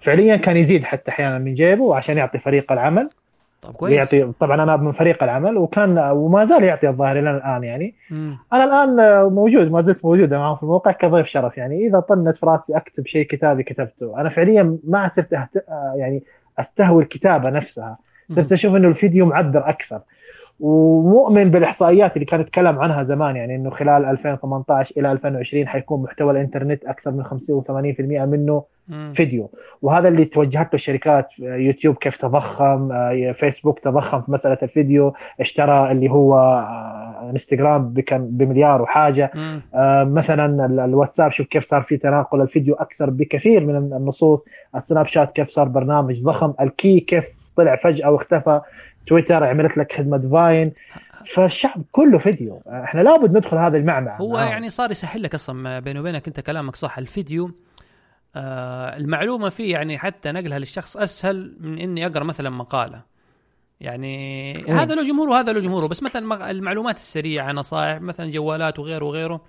فعليا كان يزيد حتى أحيانا من جيبه عشان يعطي فريق العمل. طب كويس. ويعطي طبعا أنا من فريق العمل وكان وما زال يعطي الظاهر إلى الآن يعني. مم. أنا الآن موجود ما زلت موجوده معهم في الموقع كضيف شرف يعني. إذا طنت في راسي أكتب شيء كتابي كتبته. أنا فعليا ما صرت أهت... يعني أستهوي الكتابة نفسها. صرت أشوف إنه الفيديو معبر أكثر. ومؤمن بالإحصائيات اللي كان يتكلم عنها زمان يعني إنه خلال 2018 إلى 2020 حيكون محتوى الإنترنت أكثر من 50 و80% منه. فيديو. وهذا اللي توجهت له الشركات يوتيوب كيف تضخم آه، فيسبوك تضخم في مسألة الفيديو اشترى اللي هو آه، إنستغرام بكم بمليار وحاجة. آه، مثلا ال- الواتساب شوف كيف صار في تناقل الفيديو أكثر بكثير من النصوص. السناب شات كيف صار برنامج ضخم. الكيك كيف طلع فجأة واختفى. تويتر عملت لك خدمة Vine. فالشعب كله فيديو. إحنا لابد ندخل هذا المعمعة. هو معاهم. يعني صار يسهل لك أصلا بيني وبينك أنت كلامك صح. الفيديو آه المعلومة فيه يعني حتى نقلها للشخص أسهل من إني أقرأ مثلا مقالة. يعني مم. هذا له جمهور وهذا له جمهوره. بس مثلا المعلومات السريعة نصائح مثلا جوالات وغيره وغيره.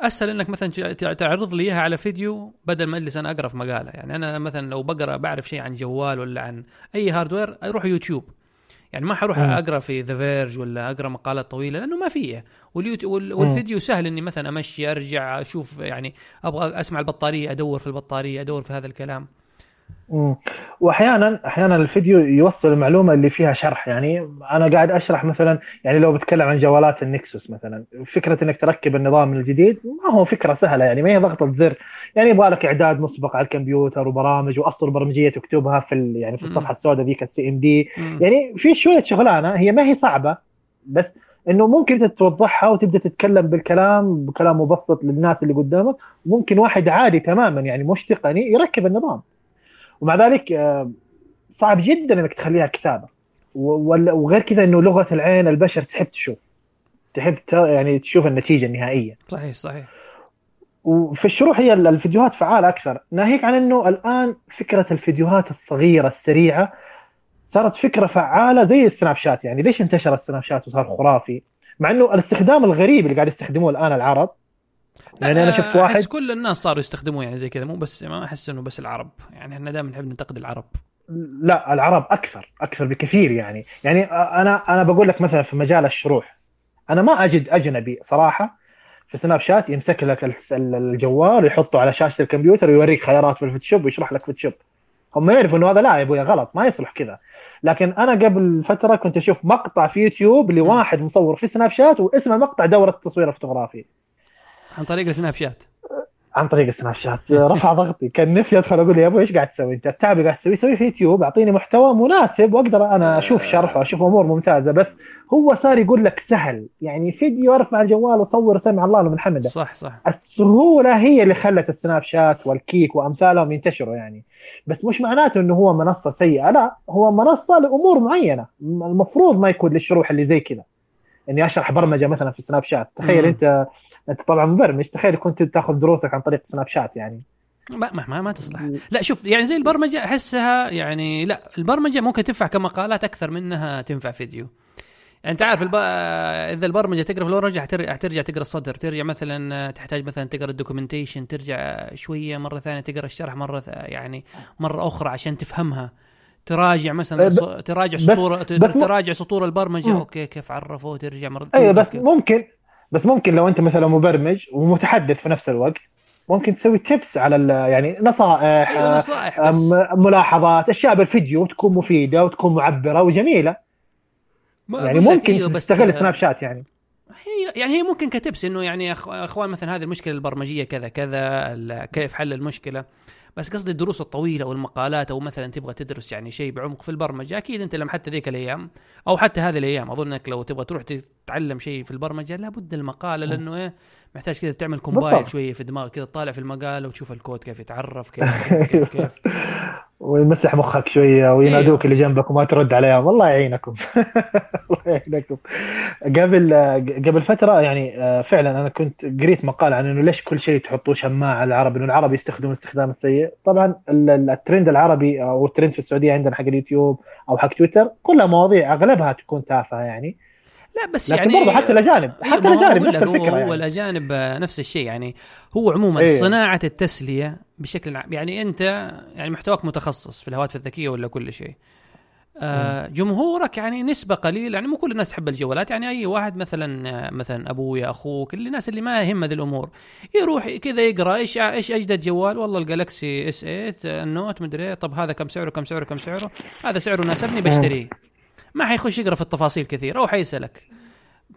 أسهل إنك مثلا تعرض لي إياها على فيديو بدل ما أجلس أنا أقرأ في مقالة. يعني أنا مثلا لو بقرأ بعرف شيء عن جوال ولا عن أي hardware أروح يوتيوب. يعني ما حروح. أقرأ في The Verge ولا أقرأ مقالات طويلة لأنه ما فيه واليوت- وال- والفيديو سهل إني مثلا أمشي أرجع أشوف يعني أبغى أسمع البطارية أدور في البطارية أدور في هذا الكلام. مم. واحيانا أحيانا الفيديو يوصل المعلومة اللي فيها شرح يعني أنا قاعد أشرح مثلا يعني لو بتكلم عن جوالات النكسوس مثلا فكرة إنك تركب النظام الجديد ما هو فكرة سهلة يعني ما هي ضغطة زر يعني يبغى لك إعداد مسبق على الكمبيوتر وبرامج وأسطر برمجية تكتبها في ال- يعني في. الصفحة السوداء ذيك السي ام دي. يعني في شوية شغلانة هي ما هي صعبة بس إنه ممكن توضحها وتبدأ تتكلم بالكلام بكلام مبسط للناس اللي قدامك ممكن واحد عادي تماما يعني مش تقني يركب النظام ومع ذلك آه، صعب جدا إنك تخليها كتابة. وغير كذا إنه لغة العين البشر تحب تشوف. تحب يعني تشوف النتيجة النهائية. صحيح صحيح. وفي الشروح هي ال- الفيديوهات فعاله أكثر. ناهيك عن إنه الآن فكرة الفيديوهات الصغيرة السريعة صارت فكرة فعالة زي السناب شات. يعني ليش انتشر السناب شات وصار خرافي؟ مع إنه الاستخدام الغريب اللي قاعد يستخدموه الآن العرب يعني أنا شفت آه، واحد كل الناس صاروا يستخدموه يعني زي كذا مو بس ما أحس إنه بس العرب. يعني إحنا دائما نحب ننتقد العرب. لا العرب أكثر أكثر بكثير يعني. يعني أنا أنا بقول لك مثلا في مجال الشروح أنا ما أجد أجنبي صراحة في سناب شات يمسك لك الجوال ويحطه على شاشة الكمبيوتر ويوريك خيارات في الفوتوشوب ويشرح لك فوتوشوب. هم يعرفوا إنه هذا لا يا أبويا غلط ما يصلح كذا. لكن أنا قبل فترة كنت أشوف مقطع في يوتيوب لواحد مصور في سناب شات واسمه مقطع دورة تصوير فوتوغرافي عن طريق السناب شات. عن طريق السناب شات. رفع ضغطي. كان نفسي أدخل أقول له يا أبوي إيش قاعد تسوي؟ أنت التعب اللي قاعد تسويه سويه في يوتيوب أعطيني محتوى مناسب وأقدر أنا أشوف شرح واشوف أمور ممتازة. بس هو صار يقول لك سهل. يعني فيديو ارفع الجوال وصور سمع الله لمن حمده. صح صح. السهولة هي اللي خلت السناب شات والكيك وأمثالهم ينتشروا يعني. بس مش معناته إنه هو منصة سيئة لا هو منصة لأمور معينة. المفروض ما يكون للشروح اللي زي كذا. إني أشرح برمجة مثلا في سناب شات تخيل مم. أنت أنت طبعا مبرمج. تخيل كنت تأخذ دروسك عن طريق سناب شات يعني. ما ما ما, ما تصلح. لا شوف يعني زي البرمجة أحسها يعني لا البرمجة ممكن تنفع كمقالات أكثر منها تنفع فيديو. يعني أنت عارف الب... إذا البرمجة تقرأ في البرمجه حترجع ترجع تقرأ السطر ترجع مثلا تحتاج مثلا تقرأ ال documentation ترجع شوية مرة ثانية تقرأ الشرح مرة. يعني مرة أخرى عشان تفهمها. تراجع مثلا ب- ص... تراجع بس- سطور بس تراجع سطور البرمجة. مم. أوكي كيف عرفوه ترجع مرة أيوه بس كيف. ممكن بس ممكن لو أنت مثلا مبرمج ومتحدث في نفس الوقت ممكن تسوي tips على يعني نصائح أيوه نصائح بس. أم- ملاحظات أشياء بالفيديو تكون مفيدة وتكون معبرة وجميلة. ما يعني ممكن بس- تستغل سناب شات يعني. هي يعني هي ممكن ك tips إنه يعني أخوان مثلا هذه المشكلة البرمجية كذا كذا كيف حل المشكلة. بس قصدي الدروس الطويلة والمقالات أو مثلا تبغى تدرس يعني شيء بعمق في البرمجة أكيد أنت لما حتى ذيك الأيام أو حتى هذه الأيام أظن أنك لو تبغى تروح تتعلم شيء في البرمجة لابد المقالة لأنه إيه محتاج كذا تعمل compile. شوية في دماغك كذا تطالع في المقاله وتشوف الكود كيف يتعرف كيف كيف كيف, كيف. (laughs) ويمسح مخك شوية وينادوك اللي جنبك وما ترد عليهم. الله يعينكم. (laughs) الله يعينكم. قبل قبل فترة يعني آه، فعلا أنا كنت قريت مقال عن إنه ليش كل شيء تحطوه شماعة على العرب إنه العرب يستخدموا الاستخدام السيء. طبعا ال- ال- الترند العربي أو الترند في السعودية عندنا حق اليوتيوب أو حق تويتر كلها مواضيع أغلبها تكون تافهة يعني. لا بس لكن يعني برضه حتى الأجانب أيوة، حتى الأجانب نفس الفكرة هو يعني. الأجانب آه، نفس الشيء يعني هو عموما إيه. صناعة التسلية بشكل عام يعني أنت يعني محتواك متخصص في الهواتف الذكية ولا كل شيء. آه جمهورك يعني نسبة قليلة يعني مو كل الناس تحب الجوالات يعني أي واحد مثلا آه، مثلا ابويا أخوك اللي الناس اللي ما يهم هذه الأمور يروح كذا يقرأ إيش إيش أجدد جوال؟ والله الجالكسي إس 8 آه، النوت مدري إيه، طب هذا كم سعره كم سعره كم سعره؟ هذا سعره ناسبني بشتريه. ما حيخش يقرأ في التفاصيل كثير أو حيسألك.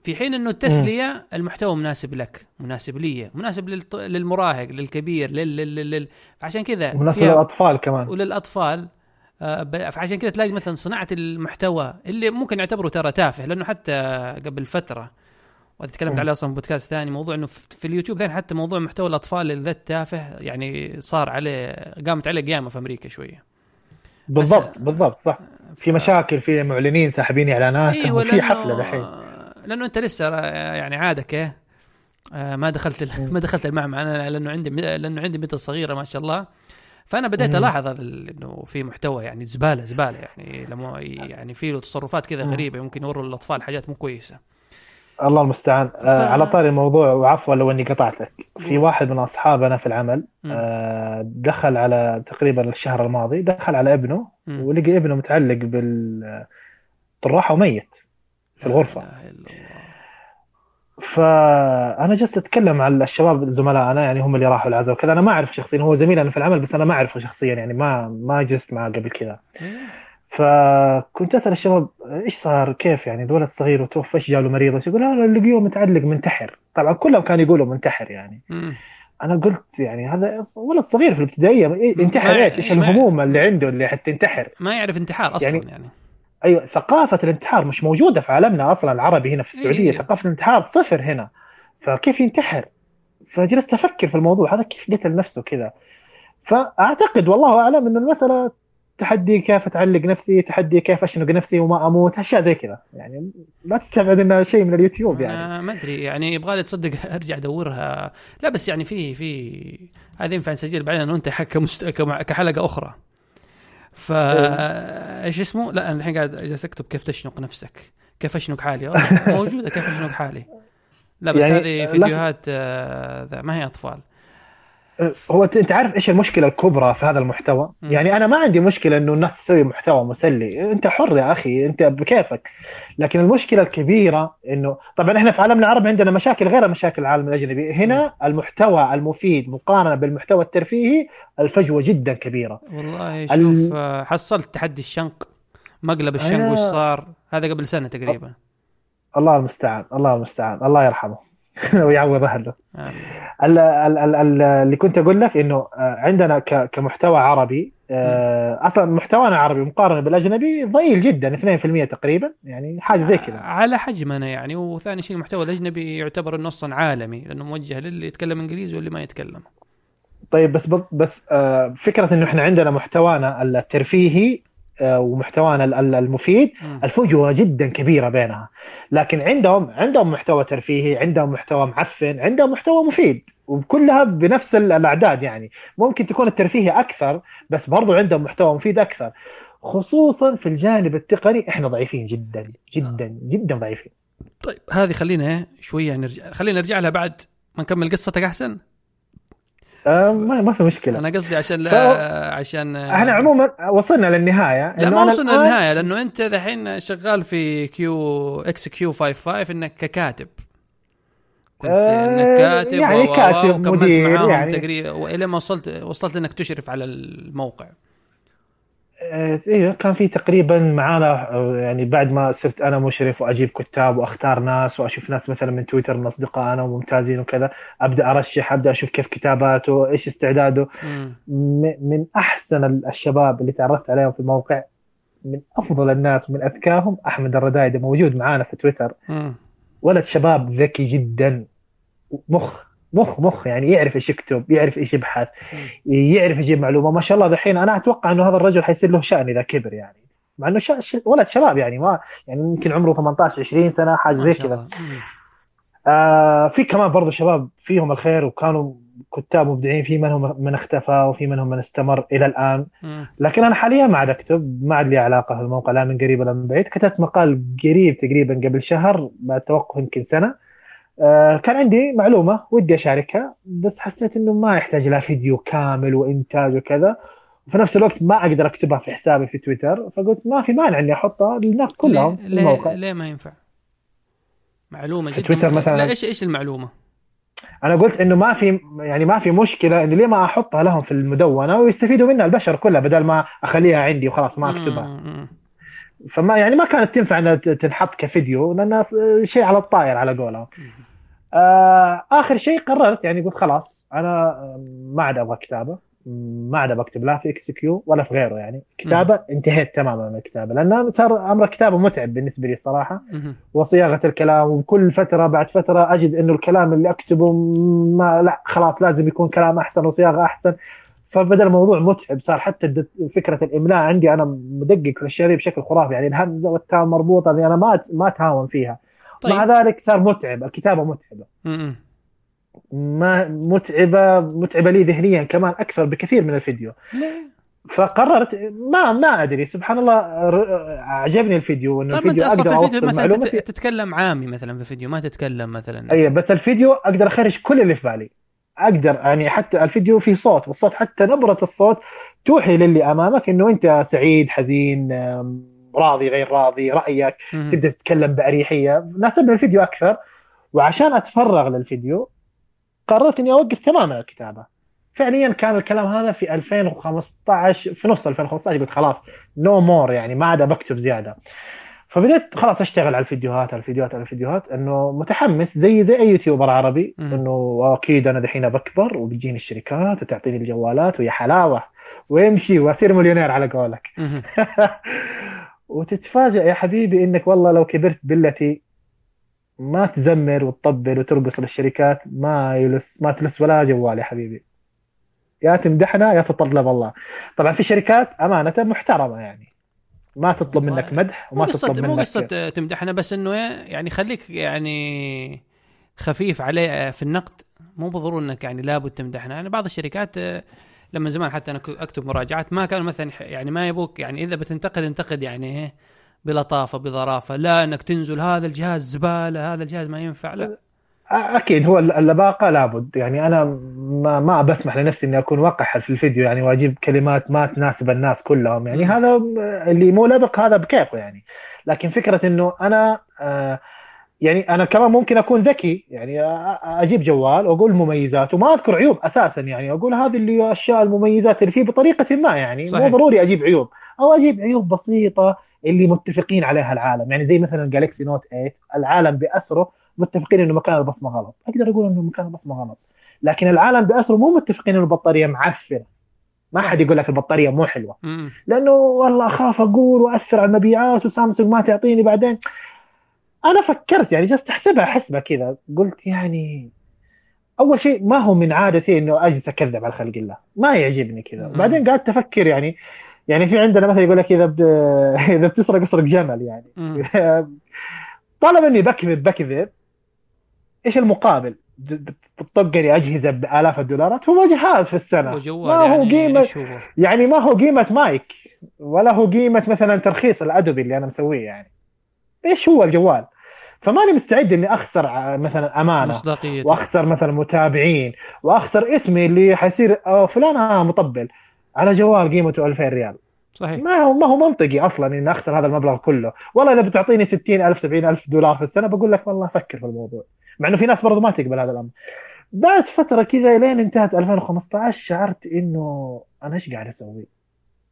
في حين إنه التسلية المحتوى مناسب لك مناسب لي مناسب للط... للمراهق للكبير لل... لل... لل... لل... فعشان كذا مناسبه فيها- للأطفال كمان. وللأطفال. آه، فعشان كذا تلاقي مثلا صناعة المحتوى اللي ممكن يعتبره ترى تافه لأنه حتى قبل فترة وهذا تكلمت مم. عليه أصلا في بودكاست ثاني موضوع إنه في اليوتيوب ثاني حتى موضوع محتوى الأطفال الذات تافه يعني صار عليه قامت عليه قيامة في أمريكا شوية. بالضبط بالضبط صح. في مشاكل في معلنين ساحبين إعلاناتهم أيوه وفي حفلة دحين. لأنه أنت لسه يعني عادك إيه؟ آه، ما دخلت (laughs) ما دخلت المعمعة أنا لأنه عندي لأنه عندي بنت صغيرة ما شاء الله. فأنا بديت. ألاحظ إنه في محتوى يعني زبالة زبالة يعني لما يعني في له تصرفات كذا. غريبة ممكن يوروا الاطفال حاجات مو كويسة. الله المستعان ف- آه على طاري الموضوع وعفوا لو إني قطعتك في. واحد من أصحابنا في العمل. آه دخل على تقريبا الشهر الماضي دخل على ابنه مم. ولقي ابنه متعلق بالطراحه وميت في الغرفة فأنا جلست أتكلم على الشباب زملائنا يعني هم اللي راحوا العزاء وكذا أنا ما أعرف شخصيا هو زميلنا في العمل بس أنا ما أعرفه شخصيا يعني ما ما جلست معه قبل كذا إيه. فكنت أسأل الشباب إيش صار؟ كيف يعني؟ الولد صغير وتوفى إيش جاله مريض؟ إيش يقول؟ أنا لقيوه متعلق منتحر. طبعا كلهم كانوا يقولوا منتحر يعني. مم. أنا قلت يعني هذا ولد صغير في الابتدائية إيه ينتحر ما- إيش إيش ما- الهموم اللي عنده اللي حتى ينتحر؟ ما يعرف انتحار أصلا يعني- يعني, أيوه ثقافة الانتحار مش موجودة في عالمنا أصلا العربي هنا في السعودية إيه. ثقافة الانتحار صفر هنا. فكيف ينتحر؟ فجلست أفكر في الموضوع هذا كيف قتل نفسه كذا؟ فأعتقد والله أعلم انه المسألة تحدي كيف أتعلق نفسي تحدي كيف أشنق نفسي وما أموت اشياء زي كذا. يعني ما تستبعد إنها شيء من اليوتيوب يعني. ما أدري يعني يبغى لي تصدق (laughs) أرجع أدورها. لا بس يعني في في هذه ينفع نسجل بعدين أنا وأنت (laughs) كمست... كم- كحلقة أخرى. ف إيش اسمه؟ لا أنا الحين قاعد جالس أكتب كيف تشنق نفسك. كيف أشنق حالي؟ (laughs) آه، موجودة كيف أشنق حالي. لا بس يعني هذه فيديوهات آه، ذا ما هي أطفال. هو انت عارف إيش المشكلة الكبرى في هذا المحتوى؟ مم. يعني أنا ما عندي مشكلة إنه الناس تسوي محتوى مسلي، أنت حر يا أخي أنت بكيفك. لكن المشكلة الكبيرة انه طبعا إحنا في عالمنا العربي عندنا مشاكل غير مشاكل العالم الأجنبي، هنا المحتوى المفيد مقارنة بالمحتوى الترفيهي الفجوة جدا كبيرة. والله ال- شوف آه، حصلت تحدي الشنق مقلب الشنق أنا- وش صار هذا قبل سنة تقريبا الله المستعان، الله المستعان، الله يرحمه (laughs) ويعوض اهله. ال- ال- ال- ال- اللي كنت أقول لك إنه آه، عندنا كمحتوى عربي آه، أصلا محتوانا عربي مقارنة بالأجنبي ضئيل جدا 2% تقريبا يعني حاجة زي كذا. على حجمنا يعني وثاني شيء المحتوى الأجنبي يعتبر أصلا عالمي لأنه موجه للي يتكلم إنجليزي واللي ما يتكلم. طيب بس بس آه، فكرة إنه إحنا عندنا محتوانا الترفيهي ومحتوانا ال- ال- المفيد. الفجوة جدا كبيرة بينها. لكن عندهم عندهم محتوى ترفيهي عندهم محتوى معفن عندهم محتوى مفيد وكلها بنفس ال- الأعداد يعني. ممكن تكون الترفيهي أكثر بس برضو عندهم محتوى مفيد أكثر. خصوصا في الجانب التقني إحنا ضعيفين جدا جدا جدا ضعيفين. طيب هذه خلينا شوية نرجع خلينا نرجع لها بعد ما نكمل قصتك أحسن. آه، ما ما في مشكلة. أنا قصدي عشان لا ف- عشان إحنا عموما وصلنا للنهاية. لا ما وصلنا الآن- للنهاية لأنه أنت دحين شغال في إكس كيو 55 إنك ككاتب. كنت إنك كاتب يعني كاتب، مدير، معاهم يعني. تقريبا وإلى ما وصلت وصلت إنك تشرف على الموقع. آه، أيوه كان في تقريبا معانا آه، يعني بعد ما صرت أنا مشرف وأجيب كتاب وأختار ناس وأشوف ناس مثلا من تويتر من أصدقائنا وممتازين وكذا أبدأ أرشح أبدأ أشوف كيف كتاباته إيش استعداده. م- من أحسن الشباب اللي تعرفت عليهم في الموقع من أفضل الناس ومن أذكاهم أحمد الردايدي موجود معانا في تويتر. ولد شباب ذكي جدا مخ مخ مخ يعني يعرف إيش يكتب يعرف إيش يبحث يعرف يجيب معلومة. ما شاء الله دحين أنا أتوقع إنه هذا الرجل حيصير له شأن إذا كبر يعني. مع إنه شا... ولد شباب يعني ما يعني يمكن عمره 18 20 سنة حاجة زي كذا. آه في كمان برضه شباب فيهم الخير وكانوا كتاب مبدعين في منهم من اختفى وفي منهم من استمر إلى الآن. لكن أنا حاليا ما عاد أكتب ما عاد لي علاقة في الموقع لا من قريب ولا من بعيد. كتبت مقال قريب تقريبا قبل شهر بعد توقف يمكن سنة. كان عندي معلومة ودي أشاركها بس حسيت إنه ما يحتاج لها فيديو كامل وإنتاج وكذا وفي نفس الوقت ما أقدر أكتبها في حسابي في تويتر فقلت ما في مانع إني أحطها للناس كلهم ليه, في الموقع ليه, ما ينفع؟ معلومة في جدا تويتر مثلاً- لا إيش إيش المعلومة؟ أنا قلت إنه ما في يعني ما في مشكلة انه ليه ما أحطها لهم في المدونة ويستفيدوا منها البشر كلها بدل ما أخليها عندي وخلاص ما أكتبها. فما يعني ما كانت تنفع إنها تنحط كفيديو لأنها شيء على الطاير على قولهم. آه آخر شيء قررت يعني قلت خلاص أنا ما عاد أبغى كتابة ما عاد أبغى أكتب لا في إكس كيو ولا في غيره يعني. كتابة انتهيت تماما من الكتابة لأن صار أمر الكتابه متعب بالنسبة لي الصراحه مم. وصياغة الكلام وكل فترة بعد فترة أجد إنه الكلام اللي أكتبه ما لا خلاص لازم يكون كلام أحسن وصياغة أحسن. فبدا الموضوع متعب صار حتى فكرة الإملاء عندي أنا مدقق في دي بشكل خرافي يعني الهمزة والتاء مربوطه دي أنا ما ما أتهاون فيها طيب. مع ذلك صار متعب الكتابة متعبة مم. ما متعبة متعبة لي ذهنيا كمان أكثر بكثير من الفيديو ليه؟ فقررت ما ما أدري سبحان الله عجبني الفيديو انه طيب الفيديو أصلا في أقدر الفيديو مثلا معلومتي تتكلم عامي مثلا في الفيديو ما تتكلم مثلا أي بس الفيديو أقدر أخرج كل اللي في بالي أقدر يعني حتى الفيديو فيه صوت والصوت حتى نبرة الصوت توحي للي أمامك إنه أنت سعيد حزين راضي غير راضي رأيك. تبدا تتكلم بأريحية. ناسبني الفيديو أكثر وعشان أتفرغ للفيديو قررت إني أوقف تماما الكتابة. فعليا كان الكلام هذا في 2015 في نص 2015 قلت خلاص no more يعني ما عاد بكتب زيادة. فبديت خلاص أشتغل على الفيديوهات على الفيديوهات على الفيديوهات إنه متحمس زي زي أي YouTuber عربي. إنه أكيد أنا دحين بكبر وبتجيني الشركات وتعطيني الجوالات ويا حلاوة ويمشي وأصير مليونير على قولك. (laughs) وتتفاجئ يا حبيبي إنك والله لو كبرت بالتي ما تزمر وتطبل وترقص للشركات ما يلس ما تلس ولا جوال يا حبيبي يا تمدحنا يا تطلب الله طبعا في شركات أمانة محترمة يعني ما تطلب. منك مدح مو وما تطلب مو منك قصة تمدحنا بس إنه يعني خليك يعني خفيف عليه في النقد. مو بالضرورة إنك يعني لابد تمدحنا. يعني بعض الشركات آه، لما زمان حتى أنا أكتب مراجعات ما كانوا مثلا يعني ما يبوك يعني إذا بتنتقد انتقد يعني إيه بلطافة بظرافة. لا إنك تنزل هذا الجهاز زبالة هذا الجهاز ما ينفع. لا. أكيد هو اللباقة لابد. يعني أنا ما ما بسمح لنفسي إني أكون وقح في الفيديو يعني وأجيب كلمات ما تناسب الناس كلهم. يعني. هذا اللي مو لبق هذا بكيفه يعني. لكن فكرة إنه أنا آه يعني أنا كمان ممكن أكون ذكي. يعني أجيب جوال وأقول مميزات وما أذكر عيوب أساسا. يعني أقول هذه اللي الاشياء المميزات اللي فيه بطريقة ما يعني. صحيح. مو ضروري أجيب عيوب. أو أجيب عيوب بسيطة اللي متفقين عليها العالم. يعني زي مثلا جالكسي نوت 8 العالم بأسره متفقين إنه مكان البصمة غلط. أقدر أقول إنه مكان البصمة غلط. لكن العالم بأسره مو متفقين إنه البطارية معفنة. ما حد يقول لك البطارية مو حلوة. لأنه والله أخاف أقول وأثر على المبيعات وسامسونج ما تعطيني بعدين. أنا فكرت يعني جلست أحسبها حسبة كذا. قلت يعني أول شيء ما هو من عادتي إنه أجلس أكذب على خلق الله. ما يعجبني كذا. بعدين قعدت أفكر يعني يعني في عندنا مثل يقول لك إذا ب... (laughs) إذا بتسرق اسرق جمل يعني. (laughs) طالما إني بكذب بكذب. إيش المقابل؟ بتطقني اجهزه بآلاف الدولارات هو جهاز في السنة وجوال ما هو يعني قيمه؟ يعني ما هو قيمة مايك ولا هو قيمة مثلا ترخيص الادوبي اللي أنا مسويه يعني إيش هو الجوال؟ فماني مستعد إني أخسر مثلا أمانة مصداقية وأخسر مثلا متابعين وأخسر اسمي اللي حيصير فلان آه مطبل على جوال قيمته 2000 ريال صحيح. ما هو ما هو منطقي أصلا إني أخسر هذا المبلغ كله. والله إذا بتعطيني 60000 70000 دولار في السنة بقول لك والله أفكر في الموضوع. مع إنه في ناس برضو ما تقبل هذا الأمر. بعد فترة كذا لين انتهت 2015 شعرت إنه أنا إيش قاعد أسوي؟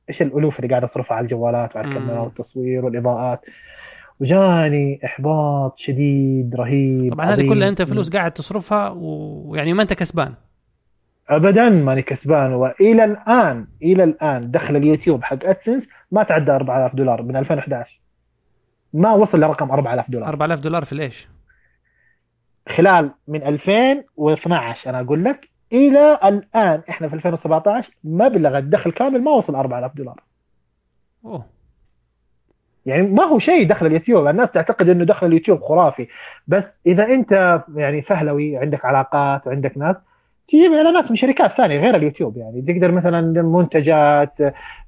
إيش الألوف اللي قاعد أصرفها على الجوالات وعلى. الكاميرا والتصوير والإضاءات؟ وجاني إحباط شديد رهيب طبعا هذه. كلها أنت فلوس قاعد تصرفها ويعني ما أنت كسبان. ابدا ماني كسبان وإلى الآن إلى الآن دخل اليوتيوب حق ادسنس ما تعدى 4000 دولار من 2011 ما وصل لرقم 4000 دولار. 4000 دولار في ليش؟ خلال من 2012 أنا أقول لك إلى الآن إحنا في 2017 مبلغ الدخل كامل ما وصل 4000 دولار. أوه. يعني ما هو شيء دخل اليوتيوب. الناس تعتقد إنه دخل اليوتيوب خرافي. بس إذا أنت يعني فهلوي عندك علاقات وعندك ناس تجيب إعلانات من شركات ثانية غير اليوتيوب يعني تقدر مثلا منتجات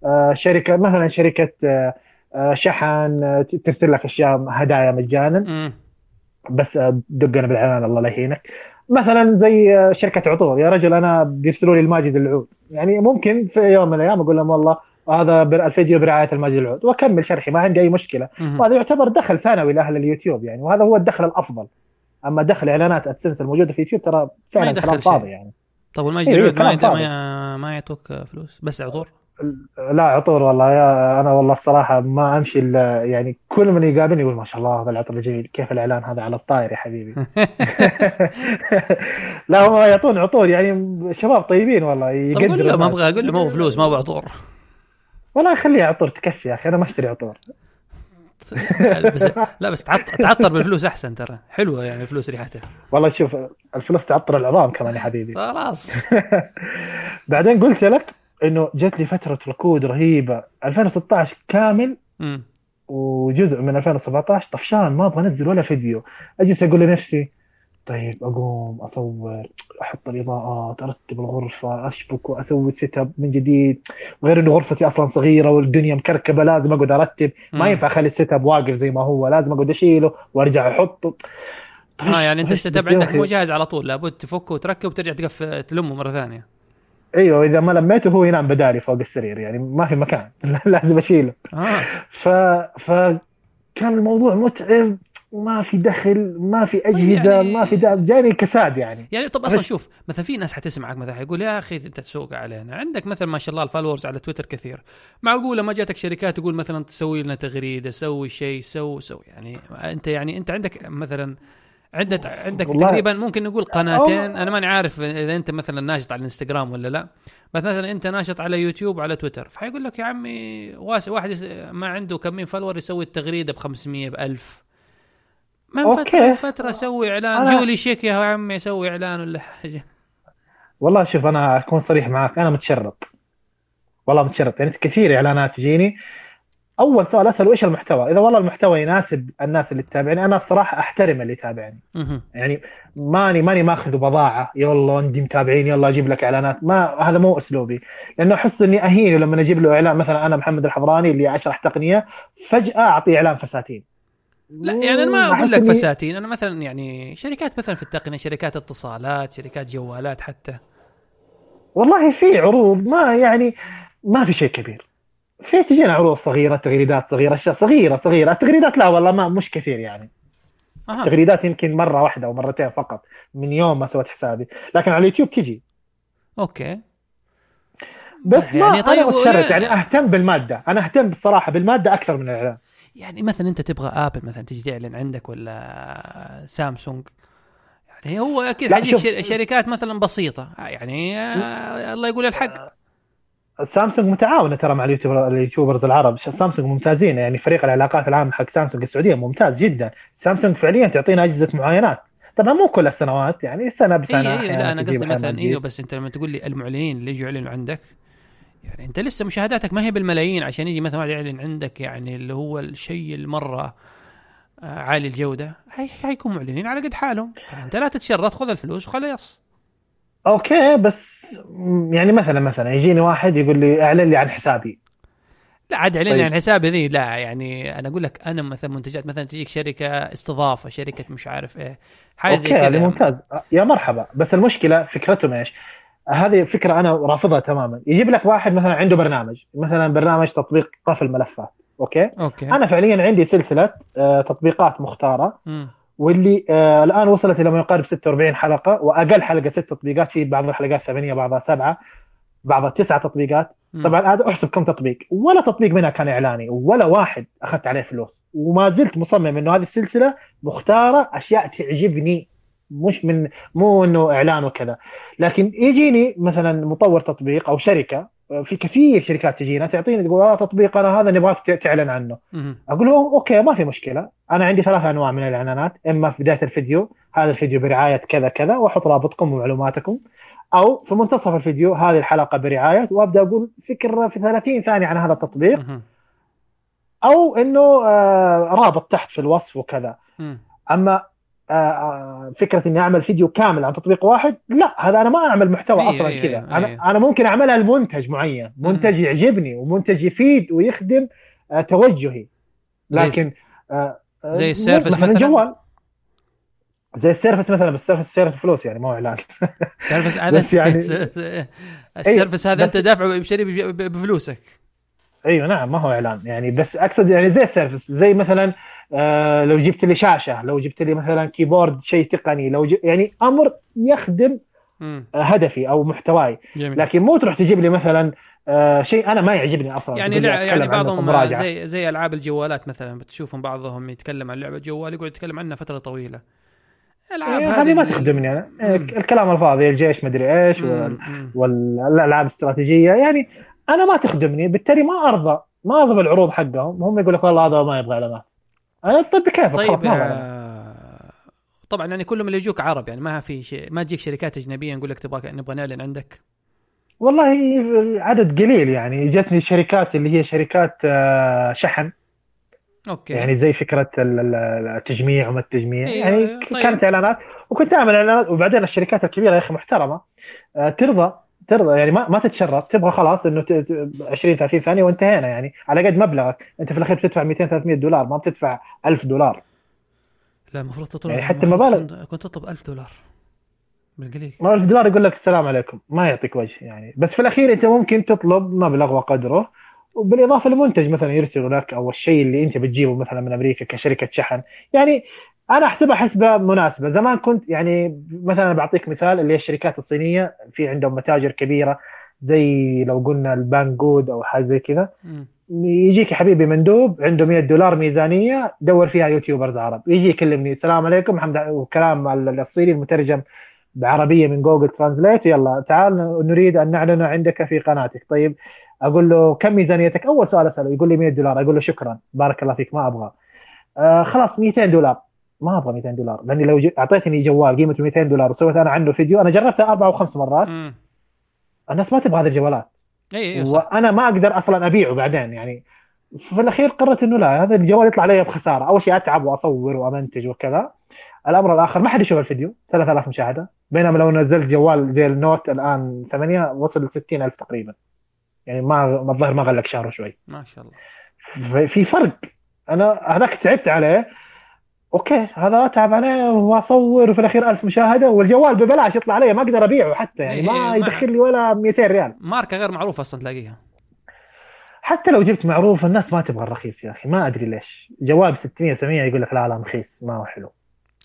آه، شركة مثلا شركة آه، آه، شحن ترسل لك أشياء هدايا مجانا. بس دقنا بالإعلان الله لا يهينك. مثلا زي شركة عطور. يا رجل أنا بيرسلوا لي الماجد العود. يعني ممكن في يوم من الأيام أقول لهم والله هذا الفيديو برعاية الماجد العود. وأكمل شرحي ما عندي أي مشكلة. وهذا يعتبر دخل ثانوي لأهل اليوتيوب يعني وهذا هو الدخل الأفضل. أما دخل إعلانات أدسنس الموجودة في يوتيوب ترى فعلا كلام. فاضي يعني. طب والماجد إيه، ما. ما ما يعطوك فلوس؟ بس عطور؟ لا عطور والله. يا أنا والله الصراحة ما أمشي إلا يعني كل من يقابلني يقول ما شاء الله هذا العطر جميل كيف الإعلان هذا على الطاير يا حبيبي؟ (laughs) لا هم يعطون عطور يعني شباب طيبين والله قول له ما. أبغى أقول له ما هو فلوس ما هو عطور. والله خليها عطور تكفي يا أخي. أنا ما أشتري عطور. بس لا بس تعط- تعطر بالفلوس أحسن ترى. حلوة يعني الفلوس ريحتها والله شوف الفلوس تعطر العظام كمان يا حبيبي. خلاص. (laughs) بعدين قلت لك إنه جت لي فترة ركود رهيبة. 2016 كامل امم وجزء من 2017 طفشان ما أبغى أنزل ولا فيديو. أجلس أقول لنفسي طيب أقوم أصور أحط الإضاءات أرتب الغرفة أشبك وأسوي setup من جديد. غير انه غرفتي أصلا صغيرة والدنيا مكركبة لازم أقعد أرتب. ما. ينفع أخلي ال setup واقف زي ما هو لازم أقعد أشيله وأرجع أحطه. آه يعني أنت ال setup عندك. مو جاهز على طول لابد تفكه وتركب وترجع تقف تلمه مرة ثانية. أيوه إذا ما لميته هو ينام بدالي فوق السرير يعني ما في مكان. (laughs) لازم أشيله. آه. ف فكان الموضوع متعب. وما في دخل ما في أجهزة يعني- ما في دعم جاني كساد يعني. يعني طب أصلا شوف مثلا في ناس حتسمعك مثلا حيقول يا أخي أنت تسوق علينا. عندك مثلا ما شاء الله ال followers على تويتر كثير. معقوله ما جاتك شركات تقول مثلا تسوي لنا تغريدة سوي شيء سو سو يعني أنت يعني أنت عندك مثلا عندك عندك والله- تقريبا ممكن نقول قناتين. أنا ماني عارف إذا أنت مثلا ناشط على الإنستغرام ولا لا. بس مثلا أنت ناشط على يوتيوب وعلى تويتر. فحيقول لك يا عمي واحد ما عنده كمين follower يسوي التغريدة ب 500 ب 1000 من فتره okay. من فترة سوي إعلان. أنا- جولي شيك يا عمي سوي إعلان ولا حاجة. والله شوف أنا أكون صريح معك أنا متشرط. والله متشرط. يعني كثير إعلانات تجيني. أول سؤال أسأله إيش المحتوى؟ إذا والله المحتوى يناسب الناس اللي تتابعني أنا الصراحه أحترم اللي يتابعني. يعني ماني ماني ماخذ بضاعة. يلا عندي متابعين يلا أجيب لك إعلانات. ما هذا مو أسلوبي. لأنه أحس إني اهينه لما أجيب له إعلان. مثلا أنا محمد الحضراني اللي اشرح تقنيه فجأة أعطيه إعلان فساتين. لا يعني أنا ما أقول لك فساتين أنا مثلا يعني شركات مثلا في التقنية شركات اتصالات شركات جوالات حتى. والله في عروض ما يعني ما في شيء كبير. في تجينا عروض صغيرة تغريدات صغيرة أشياء صغيرة صغيرة. التغريدات لا والله ما مش كثير يعني. أها. تغريدات يمكن مرة واحدة أو مرتين فقط من يوم ما سويت حسابي. لكن على اليوتيوب تجي. okay. بس ما يعني طيب أنا يعني أهتم بالمادة. أنا أهتم بالصراحه بالمادة أكثر من الإعلان. يعني مثلا أنت تبغى آبل مثلا تجي تعلن عندك ولا سامسونج؟ يعني هو أكيد حيجيك شركات مثلا بسيطة. يعني آه الله يقول الحق. سامسونج متعاونة ترى مع ال YouTuber ال YouTubers العرب. سامسونج ممتازين. يعني فريق العلاقات العامه حق سامسونج السعودية ممتاز جدا. سامسونج فعليا تعطينا أجهزة معاينات. طبعا مو كل السنوات يعني سنة بسنة أيوه أحياناً لا أنا تجيب، قصدي مثلا. إيوه بس أنت لما تقول لي المعلنين اللي يجوا يعلنوا عندك يعني انت لسه مشاهداتك ما هي بالملايين عشان يجي مثلا واحد يعلن عندك يعني اللي هو الشيء المره آه، عالي الجودة هي حيكون معلنين على قد حالهم. فأنت لا تتشرط خذ الفلوس وخلاص. أوكي بس يعني مثلا مثلا يجيني واحد يقول لي اعلن لي عن حسابي. لا عاد اعلن طيب. عن حسابي ذي لا يعني أنا أقول لك أنا مثلا منتجات مثلا تجيك شركة استضافة شركة مش عارف إيه حاجة زي كذا. ممتاز. يا مرحبا. بس المشكلة فكرتهم إيش؟ هذه فكرة أنا رافضها تماما. يجيب لك واحد مثلا عنده برنامج مثلا برنامج تطبيق قفل ملفات okay؟ okay. أنا فعليا عندي سلسلة آه، تطبيقات مختارة مم. واللي آه الآن وصلت إلى ما يقارب 46 حلقة وأقل حلقة ست تطبيقات في بعض الحلقات ثمانية بعضها سبعة بعضها تسعة تطبيقات. مم. طبعا هذا أحسب كم تطبيق. ولا تطبيق منها كان إعلاني ولا واحد أخذت عليه فلوس. وما زلت مصمم إنه هذه السلسلة مختارة أشياء تعجبني. مش من مو إنه إعلان وكذا لكن يجيني مثلا مطور تطبيق أو شركة في كثير شركات تجينا تعطيني تقول آه تطبيق أنا هذا نبغاك تعلن عنه. أقول له أوكي ما في مشكلة أنا عندي ثلاث أنواع من الإعلانات إما في بداية الفيديو هذا الفيديو برعاية كذا كذا وأحط رابطكم ومعلوماتكم أو في منتصف الفيديو هذه الحلقة برعاية وأبدأ أقول فكرة في 30 ثانية عن هذا التطبيق. أو إنه آه رابط تحت في الوصف وكذا. أما فكرة إني أعمل فيديو كامل عن تطبيق واحد لا هذا أنا ما أعمل محتوى أيوة، أصلا أيوة، كذا. أيوة. أنا أنا ممكن أعملها لمنتج معين منتج يعجبني ومنتج يفيد ويخدم آه، توجهي. زي- لكن آه، آه، زي ال Surface مثلا؟ جوال. زي ال Surface مثلا بس ال Surface (laughs) Surface فلوس يعني ما هو إعلان. Surface هذا بس يعني- (laughs) ال Surface هذا بس- انت دافعه بشتري بف- بفلوسك. إيوه نعم ما هو إعلان يعني بس أقصد يعني زي ال Surface زي مثلا آه لو جبت لي شاشة لو جبت لي مثلا كيبورد شيء تقني لو جب يعني أمر يخدم. آه، هدفي أو محتواي. جميل. لكن مو تروح تجيب لي مثلا آه شيء أنا ما يعجبني أصلا. يعني يعني بعضهم. زي زي ألعاب الجوالات مثلا بتشوفهم بعضهم يتكلم عن لعبة جوال يقعد يتكلم عنها فترة طويلة. ألعاب إيه، هذه ما اللي- تخدمني أنا. إيه، مم. الكلام الفاضي الجيش مدري إيش وال... والألعاب الاستراتيجية. يعني أنا ما تخدمني بالتالي ما أرضى ما أرضى بالعروض حقهم. هم يقول لك والله هذا ما يبغى اعلانات أنا طيب بكيفك طيب أبغى إعلانات. آه، طبعا يعني كلهم اللي يجوك عرب يعني ما في شيء ما تجيك شركات أجنبية نقول لك تبغى نبغى نعلن عندك؟ والله عدد قليل يعني. جتني شركات اللي هي شركات آه، شحن. أوكي. يعني زي فكرة ال- ال- التجميع وما التجميع. إيه، يعني طيب. ك- كانت إعلانات وكنت أعمل إعلانات وبعدين الشركات الكبيرة يا أخي محترمة. آه، ترضى ترضى يعني ما ما تتشرط. تبغى خلاص إنه ت- ت- 20 30 ثانية وانتهينا يعني. على قد مبلغك. أنت في الأخير بتدفع 200 300 دولار ما بتدفع 1000 دولار. لا المفروض تطلب يعني حتى المبالغ- كنت, تطلب 1000 دولار بالقليل. ما 1000 دولار يقول لك السلام عليكم. ما يعطيك وجه يعني. بس في الأخير أنت ممكن تطلب مبلغ وقدره. وبالإضافة لمنتج مثلا يرسل لك أو الشيء اللي أنت بتجيبه مثلا من أمريكا كشركة شحن. يعني أنا أحسبها حسبة مناسبة. زمان كنت يعني مثلا بعطيك مثال اللي هي الشركات الصينية في عندهم متاجر كبيرة زي لو قلنا ال Banggood أو حاجة زي كذا. يجيك يا حبيبي مندوب عنده 100 دولار ميزانية دور فيها YouTubers عرب. يجي يكلمني السلام عليكم محمد وكلام الصيني المترجم بعربية من Google Translate يلا تعال نريد أن نعلن عندك في قناتك. طيب أقول له كم ميزانيتك؟ أول سؤال أسأله يقول لي 100 دولار. أقول له شكرا بارك الله فيك ما أبغى. آه خلاص 200 دولار. ما أبغى 200 دولار. لأني لو ج- أعطيتني جوال قيمته 200 دولار وسويت أنا عنه فيديو أنا جربته أربع أو خمس مرات. مم. الناس ما تبغى هذه الجوالات. إي إي وأنا ما أقدر أصلا أبيعه بعدين يعني. في الأخير قررت إنه لا هذا الجوال يطلع علي بخسارة. أول شيء أتعب وأصور وأمنتج وكذا. الأمر الآخر ما حد يشوف الفيديو 3000 مشاهدة. بينما لو نزلت جوال زي ال Note الآن 8 وصل ل 60000 تقريبا. يعني ما الظاهر ما غلق شهر شوي ما شاء الله. في فرق. أنا هذاك تعبت عليه. أوكي هذا أتعب عليه وأصور وفي الأخير 1000 مشاهدة والجوال ببلاش يطلع علي ما أقدر أبيعه حتى يعني إيه، ما يدخل لي ولا 200 ريال. ماركة غير معروفة أصلا تلاقيها. حتى لو جبت معروف الناس ما تبغى الرخيص يا أخي ما أدري ليش. جوال ب 600 700 يقول لك لا لا رخيص ما هو حلو.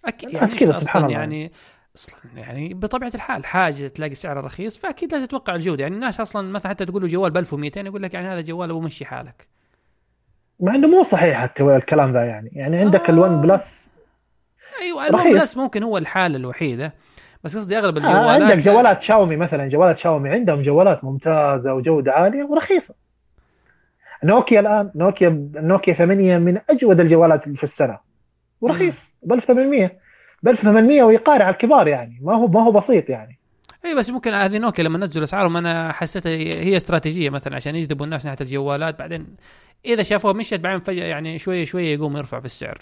أكيد يعني كذا أصلاً سبحان الله. يعني أصلا يعني بطبيعة الحال حاجة تلاقي سعره رخيص فأكيد لا تتوقع الجودة. يعني الناس أصلا مثلا حتى تقول له جوال ب 1200 يقول لك يعني هذا جوال أبو مشي حالك. مع إنه مو صحيح الكلام ذا يعني. يعني عندك آه. ال OnePlus أيوه ال OnePlus ممكن هو الحاله الوحيده بس قصدي أغلب آه الجوالات عندك جوالات شاومي مثلا جوالات شاومي عندهم جوالات ممتازة وجودة عالية ورخيصة. نوكيا الآن نوكيا نوكيا 8 من أجود الجوالات في السنة. ورخيص ب 1800 ب 1800 ويقارع الكبار يعني. ما هو ما هو بسيط يعني. اي بس ممكن هذه نوكيا لما نزلوا أسعارهم أنا حسيتها هي استراتيجية مثلا عشان يجذبوا الناس ناحية الجوالات. بعدين إذا شافوها مشت بعدين فجأة يعني شوية شوية يقوم يرفع في السعر.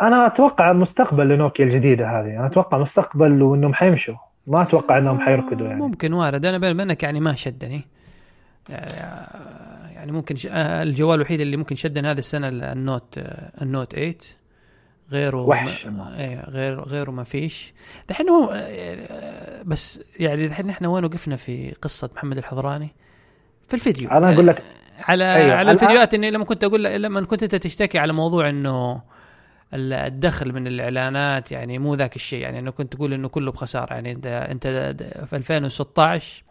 أنا أتوقع مستقبل لنوكيا الجديدة هذه. أنا أتوقع مستقبل وإنهم حيمشوا. ما أتوقع إنهم حيركضوا يعني. ممكن وارد. أنا بيني وبينك يعني ما شدني. يعني ممكن ش... الجوال الوحيد اللي ممكن شدني هذه السنة النوت النوت 8 غيره وحش. ما... إيه غير غيره ما فيش. دحين هو بس يعني الحين إحنا وين وقفنا في قصة محمد الحضراني؟ في الفيديو. أنا أقول لك على أيوة. على الفيديوهات إني لما كنت أقول لما كنت أنت تشتكي على موضوع إنه الدخل من الإعلانات يعني مو ذاك الشيء. يعني انه كنت تقول إنه كله بخسارة. يعني انت أنت في 2016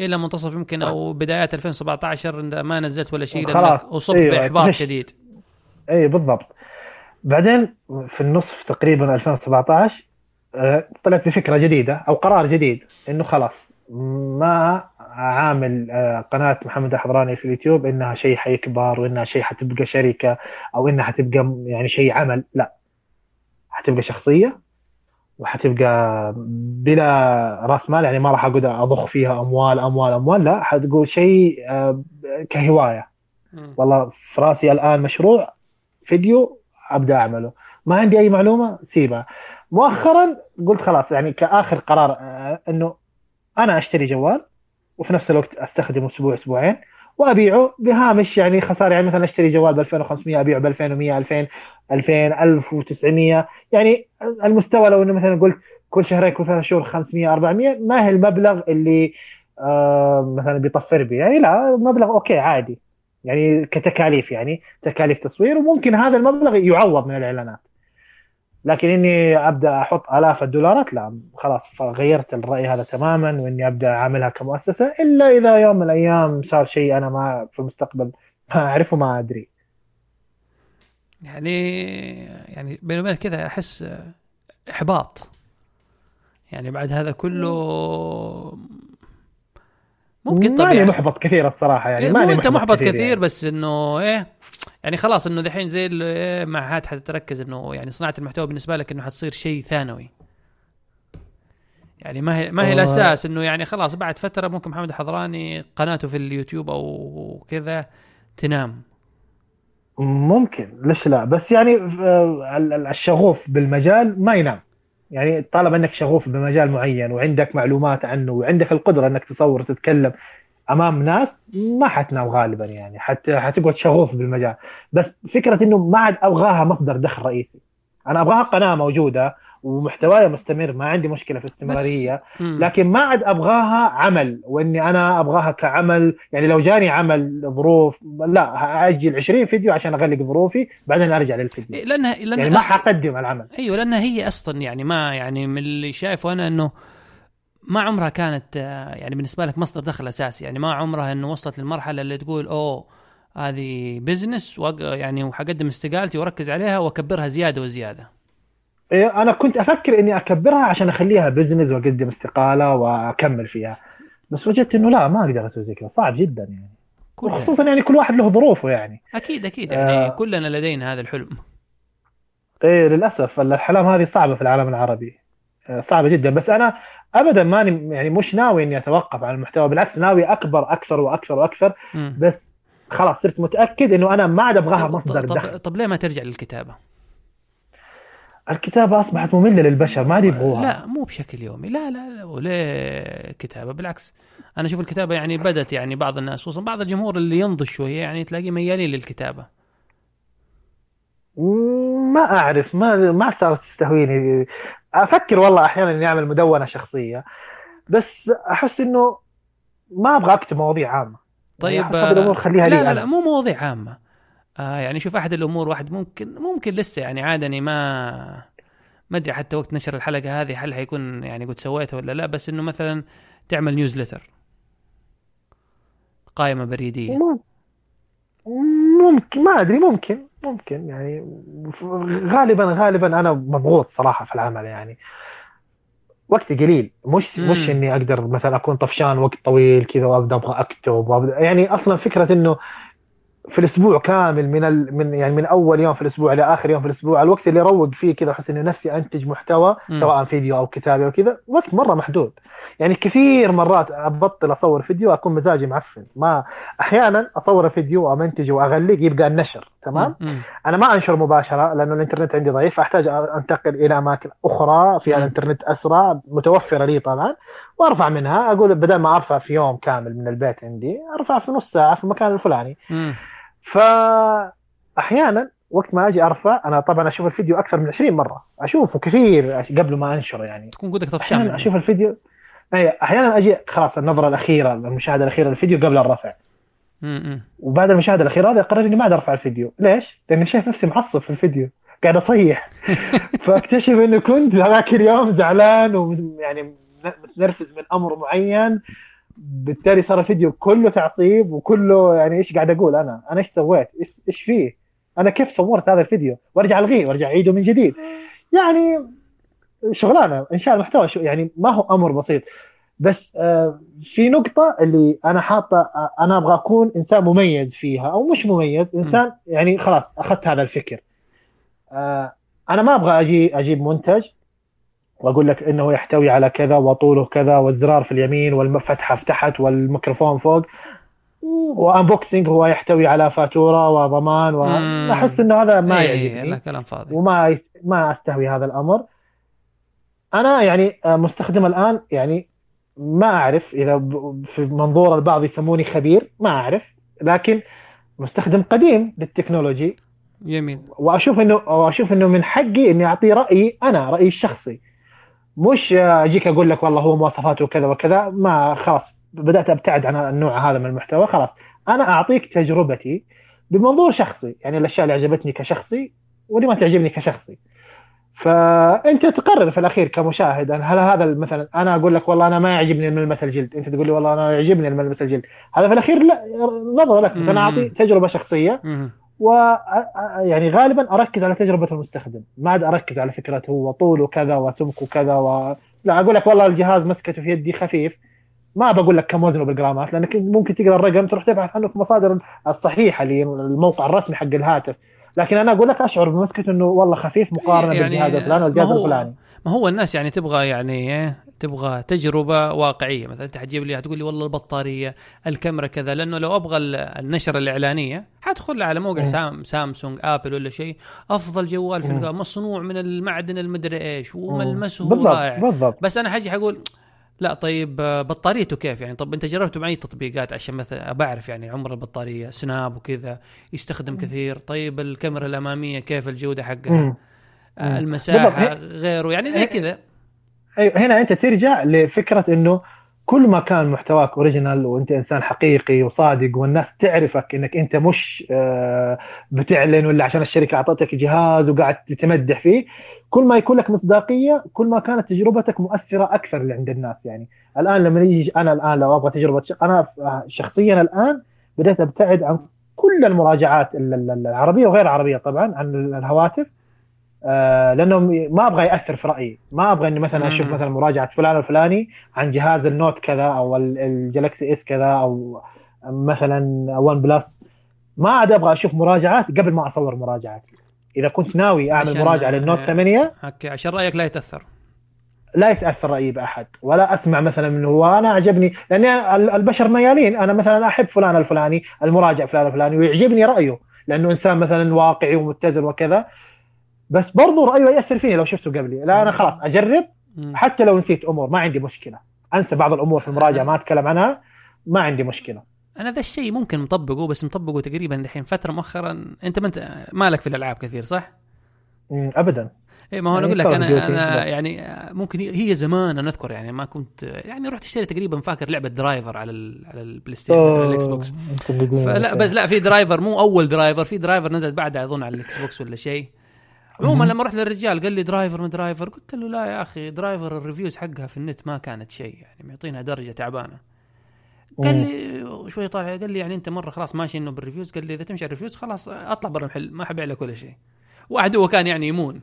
إلى منتصف يمكن أو بدايات 2017 ما نزلت ولا شيء لانك أصبت أيوة. بإحباط شديد. اي بالضبط. بعدين في النصف تقريبا 2017 آه، طلعت بفكرة جديدة أو قرار جديد إنه خلاص ما عامل آه، قناة محمد الحضراني في اليوتيوب إنها شيء حيكبر وإنها شيء حتبقى شركة أو إنها حتبقى يعني شيء عمل. لا حتبقى شخصية وحتبقى بلا رأس مال يعني ما راح أقعد أضخ فيها أموال أموال أموال. لا حتقول شيء آه، كهواية. والله في رأسي الآن مشروع فيديو أبدأ أعمله. ما عندي أي معلومة؟ سيبها. مؤخرا قلت خلاص يعني كآخر قرار آه، إنه أنا أشتري جوال وفي نفس الوقت أستخدمه أسبوع أسبوعين وأبيعه بهامش يعني خسارة يعني مثلا أشتري جوال ب 2500 أبيعه ب 2100 2000 2000 1900 يعني المستوى لو انه مثلا قلت كل شهرين كل ثلاث شهور 500 400 ما هي المبلغ اللي آه مثلا بيطفر بي يعني لا مبلغ okay عادي يعني كتكاليف يعني تكاليف تصوير وممكن هذا المبلغ يعوض من الإعلانات. لكن إني أبدأ أحط آلاف الدولارات لا خلاص غيرت الرأي هذا تماما وإني أبدأ أعملها كمؤسسة إلا إذا يوم من الأيام صار شيء أنا ما في المستقبل ما أعرفه ما أدري. يعني يعني بيني وبينك كذا أحس إحباط. يعني بعد هذا كله ممكن طبيعي ماني محبط كثير الصراحة يعني إيه، ماني أنت محبط كثير, كثير يعني. بس إنه إيه يعني خلاص إنه دحين زي إيه مع هات حتركز إنه يعني صناعة المحتوى بالنسبة لك إنه حتصير شيء ثانوي. يعني ما هي ما هي الأساس إنه يعني خلاص بعد فترة ممكن محمد الحضراني قناته في اليوتيوب أو كذا تنام. ممكن ليش لا؟ بس يعني آه، الشغوف بالمجال ما ينام. يعني طالما إنك شغوف بمجال معين وعندك معلومات عنه وعندك القدرة إنك تصور وتتكلم أمام ناس ما حتنام غالبا يعني. حتى حتقعد شغوف بالمجال. بس فكرة إنه ما عاد أبغاها مصدر دخل رئيسي. أنا أبغاها قناة موجودة ومحتواي مستمر ما عندي مشكلة في الاستمراريه لكن ما عاد أبغاها عمل وإني أنا أبغاها كعمل يعني لو جاني عمل ظروف لا أجل 20 فيديو عشان أغلق ظروفي بعدين أرجع للفيديو. إيه، لانها لأنها يعني ما حقدم العمل. أيوه لأنها هي أصلا يعني ما يعني من اللي شايفه أنا إنه ما عمرها كانت يعني بالنسبة لك مصدر دخل أساسي. يعني ما عمرها إنه وصلت للمرحلة اللي تقول أوه هذه business يعني وحقدم استقالتي وأركز عليها وأكبرها زيادة وزيادة. أنا كنت أفكر إني أكبرها عشان أخليها business وأقدم استقالة وأكمل فيها. بس وجدت إنه لا ما أقدر أسوي زي كذا. صعب جدا يعني. خصوصا يعني كل واحد له ظروفه يعني. أكيد أكيد. يعني آه. كلنا لدينا هذا الحلم. إيه للأسف. الأحلام هذه صعبة في العالم العربي. آه، صعبة جدا. بس أنا ابدا ماني يعني مش ناوي إني أتوقف عن المحتوى. بالعكس ناوي أكبر أكثر وأكثر وأكثر. م. بس خلاص صرت متأكد إنه أنا ما عاد أبغاها مصدر طب دخل. طب ليه ما ترجع للكتابة؟ الكتابة أصبحت مملة للبشر ما عاد يبغوها. لا مو بشكل يومي. لا لا لا وليه كتابة بالعكس. أنا أشوف الكتابة يعني بدت يعني بعض الناس خصوصا بعض الجمهور اللي ينضج شوية يعني تلاقيه ميالين للكتابة. ما أعرف ما ما صارت تستهويني. أفكر والله أحيانا إني أعمل مدونة شخصية بس أحس إنه ما أبغى أكتب مواضيع عامة. طيب يعني الأمور خليها لا لا لا مو مواضيع عامة. آه يعني شوف أحد الأمور واحد ممكن ممكن لسه يعني عادني ما ما أدري حتى وقت نشر الحلقة هذه هل حيكون يعني قد سويته ولا لا بس إنه مثلا تعمل نيوزلتر. قائمة بريدية. ممكن ما أدري ممكن ممكن يعني. غالبا غالبا أنا مضغوط صراحة في العمل يعني. وقتي قليل. مش مم. مش إني أقدر مثلا أكون طفشان وقت طويل كذا وأبدأ أبغى أكتب وابدا يعني أصلا فكرة إنه في الأسبوع كامل من ال... من يعني من أول يوم في الأسبوع لاخر يوم في الأسبوع الوقت اللي اروق فيه كذا أحس اني نفسي أنتج محتوى م. سواء فيديو أو كتابة أو كذا وقت مرة محدود. يعني كثير مرات أبطل أصور فيديو اكون مزاجي معفن. ما أحيانا أصور فيديو وامنتجه واغلق يبقى النشر تمام؟ م. أنا ما أنشر مباشرة لأنه الإنترنت عندي ضعيف فاحتاج أنتقل إلى أماكن أخرى فيها الإنترنت أسرع متوفرة لي طبعا وأرفع منها. أقول بدل ما أرفع في يوم كامل من البيت عندي أرفع في نص ساعة في المكان الفلاني. م. فأحيانا وقت ما أجي أرفع أنا طبعا أشوف الفيديو أكثر من 20 مرة. أشوفه كثير قبل ما أنشره يعني. تكون قدك طفشان أشوف الفيديو. اي أحيانا أجي خلاص النظرة الأخيرة المشاهدة الأخيرة للفيديو قبل الرفع. وبعد المشاهدة الأخيرة هذه اقرر إني ما عاد أرفع الفيديو. ليش؟ لأني شايف نفسي معصب في الفيديو. قاعد أصيح. (laughs) فأكتشف إني كنت ذاك اليوم زعلان ويعني متنرفز من أمر معين. بالتالي صار الفيديو كله تعصيب وكله يعني إيش قاعد أقول أنا؟ أنا إيش سويت؟ إيش إيش فيه؟ أنا كيف صورت هذا الفيديو؟ وأرجع ألغيه وأرجع أعيده من جديد. يعني شغلانة انشاء المحتوى يعني ما هو أمر بسيط بس آه، في نقطة اللي أنا حاطة آه، أنا أبغى أكون إنسان مميز فيها أو مش مميز إنسان يعني خلاص أخذت هذا الفكر آه، أنا ما أبغى أجي أجيب منتج وأقول لك إنه يحتوي على كذا وطوله كذا والزرار في اليمين والفتحة تحت والميكروفون فوق. وانبوكسنج هو يحتوي على فاتورة وضمان واحس إنه هذا ما يعجبني لا كلام فاضي. وما ما أستهوي هذا الأمر. أنا يعني مستخدم الآن يعني ما أعرف إذا في منظور البعض يسموني خبير ما أعرف. لكن مستخدم قديم للتكنولوجي. جميل. وأشوف إنه وأشوف إنه من حقي إني اعطيه رأيي أنا رأيي الشخصي. مش أجيك أقول لك والله هو مواصفاته كذا وكذا ما خلاص بدأت أبتعد عن النوع هذا من المحتوى خلاص. أنا أعطيك تجربتي بمنظور شخصي يعني الأشياء اللي عجبتني كشخصي واللي ما تعجبني كشخصي. فأنت تقرر في الأخير كمشاهد هل هذا مثلا أنا أقول لك والله أنا ما يعجبني الملمس الجلد أنت تقول لي والله أنا يعجبني الملمس الجلد. هذا في الأخير لا نظرة لك بس أنا أعطي تجربة شخصية. و يعني غالبا أركز على تجربة المستخدم. ما عاد أركز على فكرة هو طوله كذا وسمكه كذا و... لا أقول لك والله الجهاز مسكته في يدي خفيف. ما بقول لك كم وزنه بالجرامات لأنك ممكن تقرأ الرقم تروح تبحث عنه في مصادر الصحيحة اللي الموقع الرسمي حق الهاتف. لكن أنا أقول لك أشعر بمسكته إنه والله خفيف مقارنة يعني بالجهاز الفلاني والجهاز الفلاني. ما هو الناس يعني تبغى يعني إيه تبغى تجربة واقعية. مثلا انت حتجيب لي تقول لي والله البطارية الكاميرا كذا لأنه لو أبغى النشرة الإعلانية حادخل على موقع سام سامسونج آبل ولا شيء أفضل جوال في مصنوع من المعدن المدري إيش وملمسه بالضبط رائع. بالضبط. بس أنا حاجي حقول لا طيب بطاريته كيف يعني؟ طب أنت جربته مع اي تطبيقات؟ عشان مثلا بعرف يعني عمر البطارية سناب وكذا يستخدم كثير. طيب الكاميرا الأمامية كيف الجودة حقها؟ آه المساحة غيره يعني زي كذا. هنا أنت ترجع لفكرة إنه كل ما كان محتواك اوريجينال وأنت إنسان حقيقي وصادق والناس تعرفك إنك أنت مش آه، بتعلن ولا عشان الشركة أعطتك جهاز وقاعد تتمدح فيه كل ما يكون لك مصداقية كل ما كانت تجربتك مؤثرة أكثر عند الناس يعني. الآن لما يجي أنا الآن لو أبغى تجربة أنا شخصيا الآن بديت أبتعد عن كل المراجعات العربية وغير العربية طبعا عن الهواتف. آه لأنه ما أبغى يأثر في رأيي. ما أبغى إني مثلا أشوف مثلا مراجعة فلان الفلاني عن جهاز ال Note كذا أو الجلاكسي S كذا أو مثلا ون بلس ما عاد أبغى أشوف مراجعات قبل ما أصور مراجعات. إذا كنت ناوي أعمل مراجعة لل Note 8 okay عشان رأيك لا يتأثر. لا يتأثر رأيي بأحد. ولا أسمع مثلا منه وأنا عجبني لأن البشر ميالين. أنا مثلا أحب فلان الفلاني المراجع فلان الفلاني ويعجبني رأيه. لأنه إنسان مثلا واقعي ومتزن وكذا. بس برضو رأيه يأثر فيني لو شفته قبلي. لا أنا خلاص أجرب. حتى لو نسيت أمور ما عندي مشكلة. أنسى بعض الأمور في المراجعة ما أتكلم عنها. ما عندي مشكلة. أنا ذا الشيء ممكن مطبقه بس مطبقه تقريبا دحين فترة مؤخرا. أنت ما انت مالك في الألعاب كثير صح؟ ابدا. اي ما هو أنا يعني أقول لك أنا أنا يعني ممكن هي زمان أنا أذكر يعني ما كنت يعني رحت اشتري تقريبا فاكر لعبة درايفر على على البلاي ستيشن على الاكس بوكس فلا بس لا في درايفر مو أول درايفر في درايفر نزل بعدها أظن على الاكس بوكس ولا شيء. عموما لما رحت للرجال قال لي درايفر من درايفر قلت له لا يا أخي درايفر ال reviews حقها في النت ما كانت شيء يعني معطينها درجة تعبانة. قال لي شوي طالع قال لي يعني أنت مرة خلاص ماشي إنه بال reviews قال لي إذا تمشي على ال reviews خلاص اطلع برا المحل ما حبيع لك ولا شيء. واحد هو كان يعني يمون.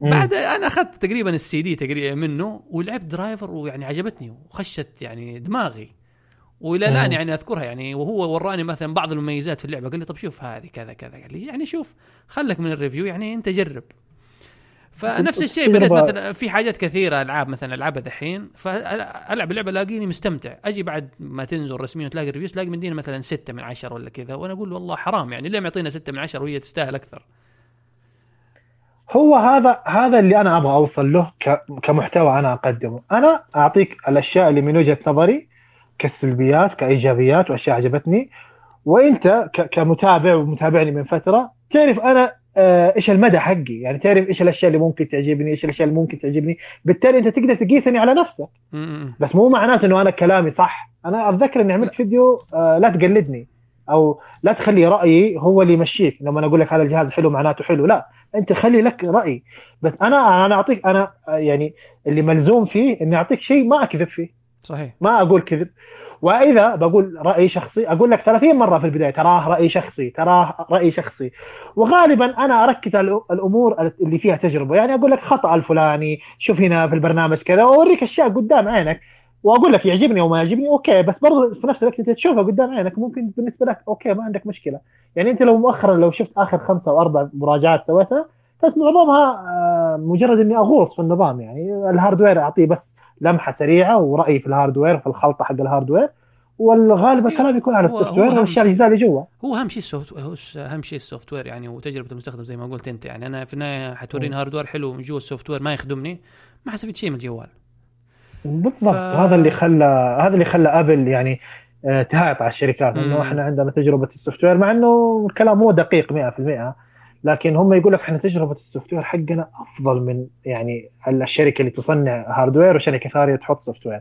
بعد أنا أخذت تقريبا السي دي تقريبا منه ولعبت درايفر ويعني عجبتني وخشت يعني دماغي. وإلى الآن يعني أذكرها يعني وهو وراني مثلا بعض المميزات في اللعبة قال لي طب شوف هذه كذا كذا قال لي يعني شوف خلك من ال review يعني أنت جرب. فنفس الشيء بدأت مثلا في حاجات كثيرة ألعاب مثلا العبها دحين فألعب اللعبه الاقيني مستمتع. أجي بعد ما تنزل رسميا وتلاقي ال reviews تلاقي مديينه مثلا ستة من عشرة ولا كذا وأنا أقول والله حرام يعني ليه معطينا ستة من عشرة وهي تستاهل أكثر؟ هو هذا هذا اللي أنا أبغى أوصل له كمحتوى أنا أقدمه. أنا أعطيك الأشياء اللي من وجهة نظري كالسلبيات كإيجابيات وأشياء عجبتني. وأنت كمتابع ومتابعني من فترة تعرف أنا آه، إيش المدى حقي؟ يعني تعرف إيش الأشياء اللي ممكن تعجبني إيش الأشياء اللي ممكن تعجبني؟ بالتالي أنت تقدر تقيسني على نفسك. بس مو معناته إنه أنا كلامي صح. أنا أتذكر إني عملت فيديو آه، لا تقلدني. أو لا تخلي رأيي هو اللي يمشيك. لما أنا أقول لك هذا الجهاز حلو معناته حلو. لا أنت خلي لك رأي. بس أنا أنا أعطيك أنا آه، يعني اللي ملزوم فيه إني أعطيك شيء ما أكذب فيه. صحيح. ما أقول كذب. وإذا بقول رأي شخصي أقول لك 30 مرة في البداية تراه رأي شخصي تراه رأي شخصي. وغالبا أنا أركز على الأمور اللي فيها تجربة. يعني أقول لك خطأ الفلاني شوف هنا في البرنامج كذا وأوريك أشياء قدام عينك. وأقول لك يعجبني أو ما يعجبني okay بس برضه في نفس الوقت أنت تشوفها قدام عينك ممكن بالنسبة لك okay ما عندك مشكلة. يعني أنت لو مؤخرا لو شفت آخر خمسة أو أربع مراجعات سويتها كانت معظمها آه، مجرد إني أغوص في النظام. يعني ال hardware أعطيه بس لمحة سريعة ورايي في ال hardware في الخلطة حق ال hardware والغالب أيوه. الكلام يكون على ال software والاشياء اللي اللي جوا هو اهم شيء ال soft اهم شيء ال software يعني وتجربة المستخدم زي ما قلت أنت يعني. أنا في النهاية حتوريني hardware حلو من جوا ال software ما يخدمني ما حستفيد شيء من الجوال. بالضبط. ف- هذا اللي خلى هذا اللي خلى أبل يعني آه، تهايط على الشركات. إنه إحنا عندنا تجربة ال software مع إنه الكلام مو دقيق 100% لكن هم يقول لك إحنا تجربة ال software حقنا أفضل من يعني الشركة اللي تصنع hardware وشركة ثانية تحط software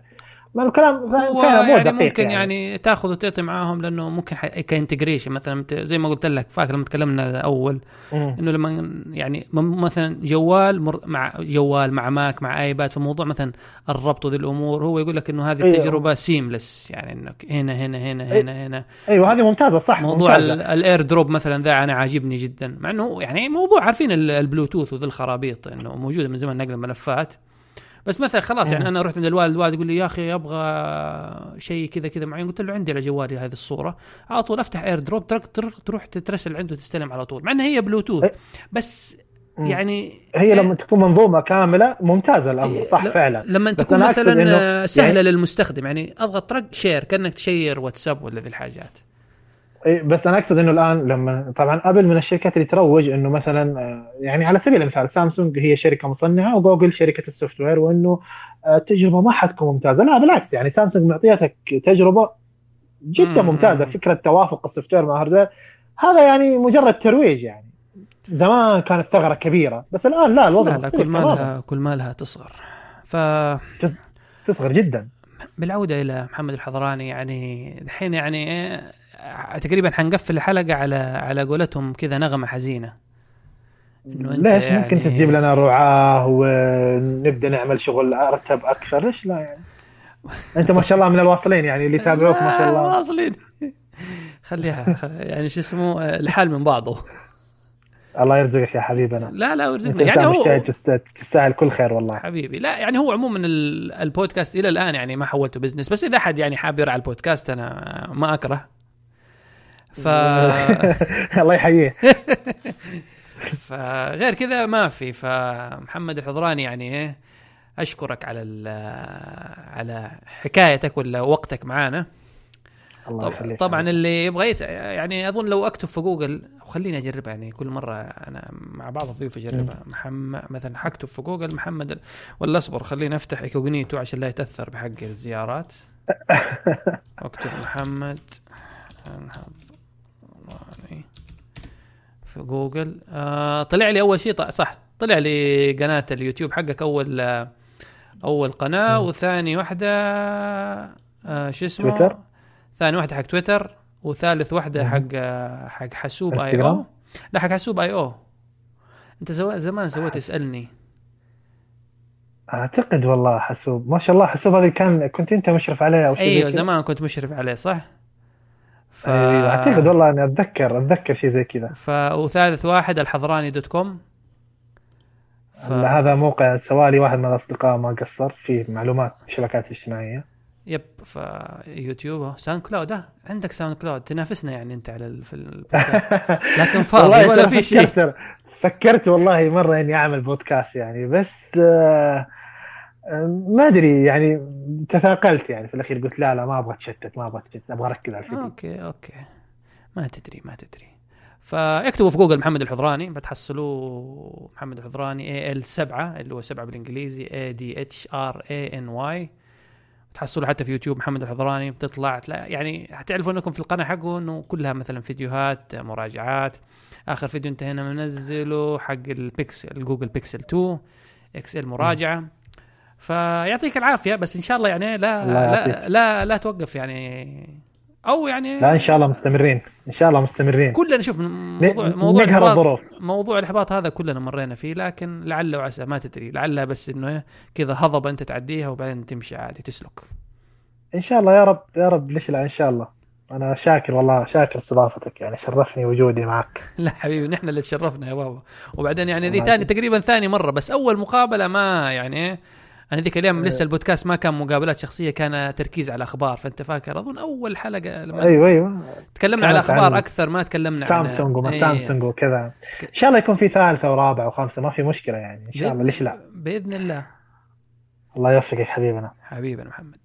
ما الكلام فعلا مو يعني دقيق ممكن يعني, يعني تاخذ وتعطي معاهم لأنه ممكن ك integration مثلا زي ما قلت لك فاكر لما تكلمنا اول. إنه لما يعني مثلا جوال مر مع جوال مع ماك مع آيباد في موضوع مثلا الربط وذي الأمور هو يقول لك إنه هذه أيوه. التجربة seamless يعني إنك هنا هنا هنا هنا هنا أيوه هذه ممتازة صح موضوع ال AirDrop مثلا ذا أنا عاجبني جدا مع إنه يعني موضوع عارفين ال- البلوتوث وذي الخرابيط إنه موجودة من زمان نقل الملفات بس مثلا خلاص يعني مم. أنا رحت عند الوالد الوالد يقول لي يا أخي أبغى شيء كذا كذا معين. قلت له عندي على جوالي هذه الصورة. على طول أفتح AirDrop تروح ترسل عنده تستلم على طول مع إنها هي بلوتوث إيه. بس. يعني هي لما تكون منظومة كاملة ممتازة الأمر إيه، صح لا- فعلا. لما تكون مثلا سهلة يعني- للمستخدم يعني اضغط ترك share كأنك تشير واتساب ولا ذي الحاجات. إيه، بس أنا أقصد إنه الآن لما طبعا ابل من الشركات اللي تروج إنه مثلا آه، يعني على سبيل المثال سامسونج هي شركة مصنعة وجوجل شركة ال software وإنه آه، التجربة ما حتكون ممتازة. لا بالعكس يعني سامسونج معطيتك تجربة جدا مم. ممتازة فكرة توافق ال software مع ال hardware هذا يعني مجرد ترويج يعني. زمان كانت ثغرة كبيرة بس الآن لا الوضع لا لا كل ما تماماً. لها كل ما لها تصغر. ف تصغر جدا. بالعودة إلى محمد الحضراني يعني الحين يعني إيه، تقريبا حنقفل الحلقة على على قولتهم كذا نغمة حزينة. إنه أنت ليش يعني ممكن تجيب لنا رعاة ونبدأ نعمل شغل أرتب أكثر؟ ليش لا يعني. أنت ما شاء الله من الواصلين يعني اللي يتابعوك ما شاء الله. واصلين. خليها يعني شو اسمه الحال من بعضه. الله يرزقك يا حبيبنا. لا لا أنت ورزقنا يعني هو تستاهل كل خير والله. حبيبي لا يعني هو عموما ال- البودكاست إلى الآن يعني ما حولته بزنس بس إذا أحد يعني حاب يرعى البودكاست أنا ما أكره. ف (laughs) الله يحييه. (laughs) فغير كذا ما في. فمحمد الحضراني يعني إيه أشكرك على على حكايتك ولا وقتك معانا. الله طبعا اللي يبغى. يعني أظن لو أكتب في جوجل خليني اجربها يعني كل مرة أنا مع بعض الضيوف أجربها. محمد مثلا حكتب في جوجل محمد ولا اصبر خليني أفتح incognito عشان لا يتأثر بحق الزيارات. (laughs) أكتب محمد في جوجل آه طلع لي أول شيء ط- صح طلع لي قناة اليوتيوب حقك أول آه، أول قناة. وثاني واحدة آه شو اسمه تويتر؟ ثاني واحدة حق تويتر وثالث واحدة. حق آه، حق حاسوب I/O؟ أو لا حق حاسوب I/O أنت زو- زمان سويت اسألني أعتقد والله حسوب ما شاء الله حسوب هذه كان كنت أنت مشرف عليها أو شيء أيوه؟ زمان كنت مشرف عليه صح؟ ف... أيوه اعتقد والله اني أتذكر أتذكر شيء زي كذا. ف... وثالث واحد الحضراني dot com. ف... هذا موقع سواه لي واحد من الأصدقاء ما قصر فيه معلومات شبكات اجتماعية. yep ف يوتيوب. SoundCloud. آه عندك SoundCloud. تنافسنا يعني أنت على ال... في. (laughs) لكن (laughs) فاضي ولا في شيء. فكرت والله مرة إني أعمل بودكاست يعني بس آه، آه، ما أدري يعني تثاقلت يعني في الأخير قلت لا لا ما أبغى أتشتت ما أبغى أتشتت أبغى أركز على الفيديو. okay okay. ما تدري ما تدري. فاكتبوا في جوجل محمد الحضراني بتحصلوه محمد الحضراني A L 7 اللي هو 7 بالإنجليزي A D H R A N Y تحصلوا حتى في يوتيوب محمد الحضراني بتطلع يعني حتعرفوا إنكم في القناة حقه إنه كلها مثلا فيديوهات مراجعات. آخر فيديو انت هنا منزله حق البيكسل الجوجل بيكسل 2 XL مراجعة. فيعطيك العافية بس إن شاء الله يعني لا الله لا. لا لا توقف يعني. أو يعني لا إن شاء الله مستمرين إن شاء الله مستمرين. كلنا شوف موضوع موضوع نقهر الظروف. موضوع الاحباط هذا كلنا مرينا فيه لكن لعل وعسى ما تدري لعلها بس إنه كذا هضبة أنت تعديها وبعدين تمشي عادي تسلك. إن شاء الله يا رب يا رب ليش لا إن شاء الله. أنا شاكر والله شاكر استضافتك يعني شرفني وجودي معك. (laughs) لا حبيبي نحن اللي تشرفنا يا بابا. وبعدين يعني ذي ثاني. تقريبا ثاني مرة بس أول مقابلة ما يعني أنا ذيك اليوم لسه البودكاست ما كان مقابلات شخصية كان تركيز على أخبار فأنت فاكر؟ أظن أول حلقة لما أيوه أيوه. تكلمنا على أخبار أكثر ما تكلمنا عن سامسونج وما إيه. سامسونج وكذا. إن شاء الله يكون في ثالثة ورابعة وخامسة ما في مشكلة يعني إن شاء الله. ليش لا؟ بإذن الله. الله يوفقك حبيبنا. حبيبنا محمد.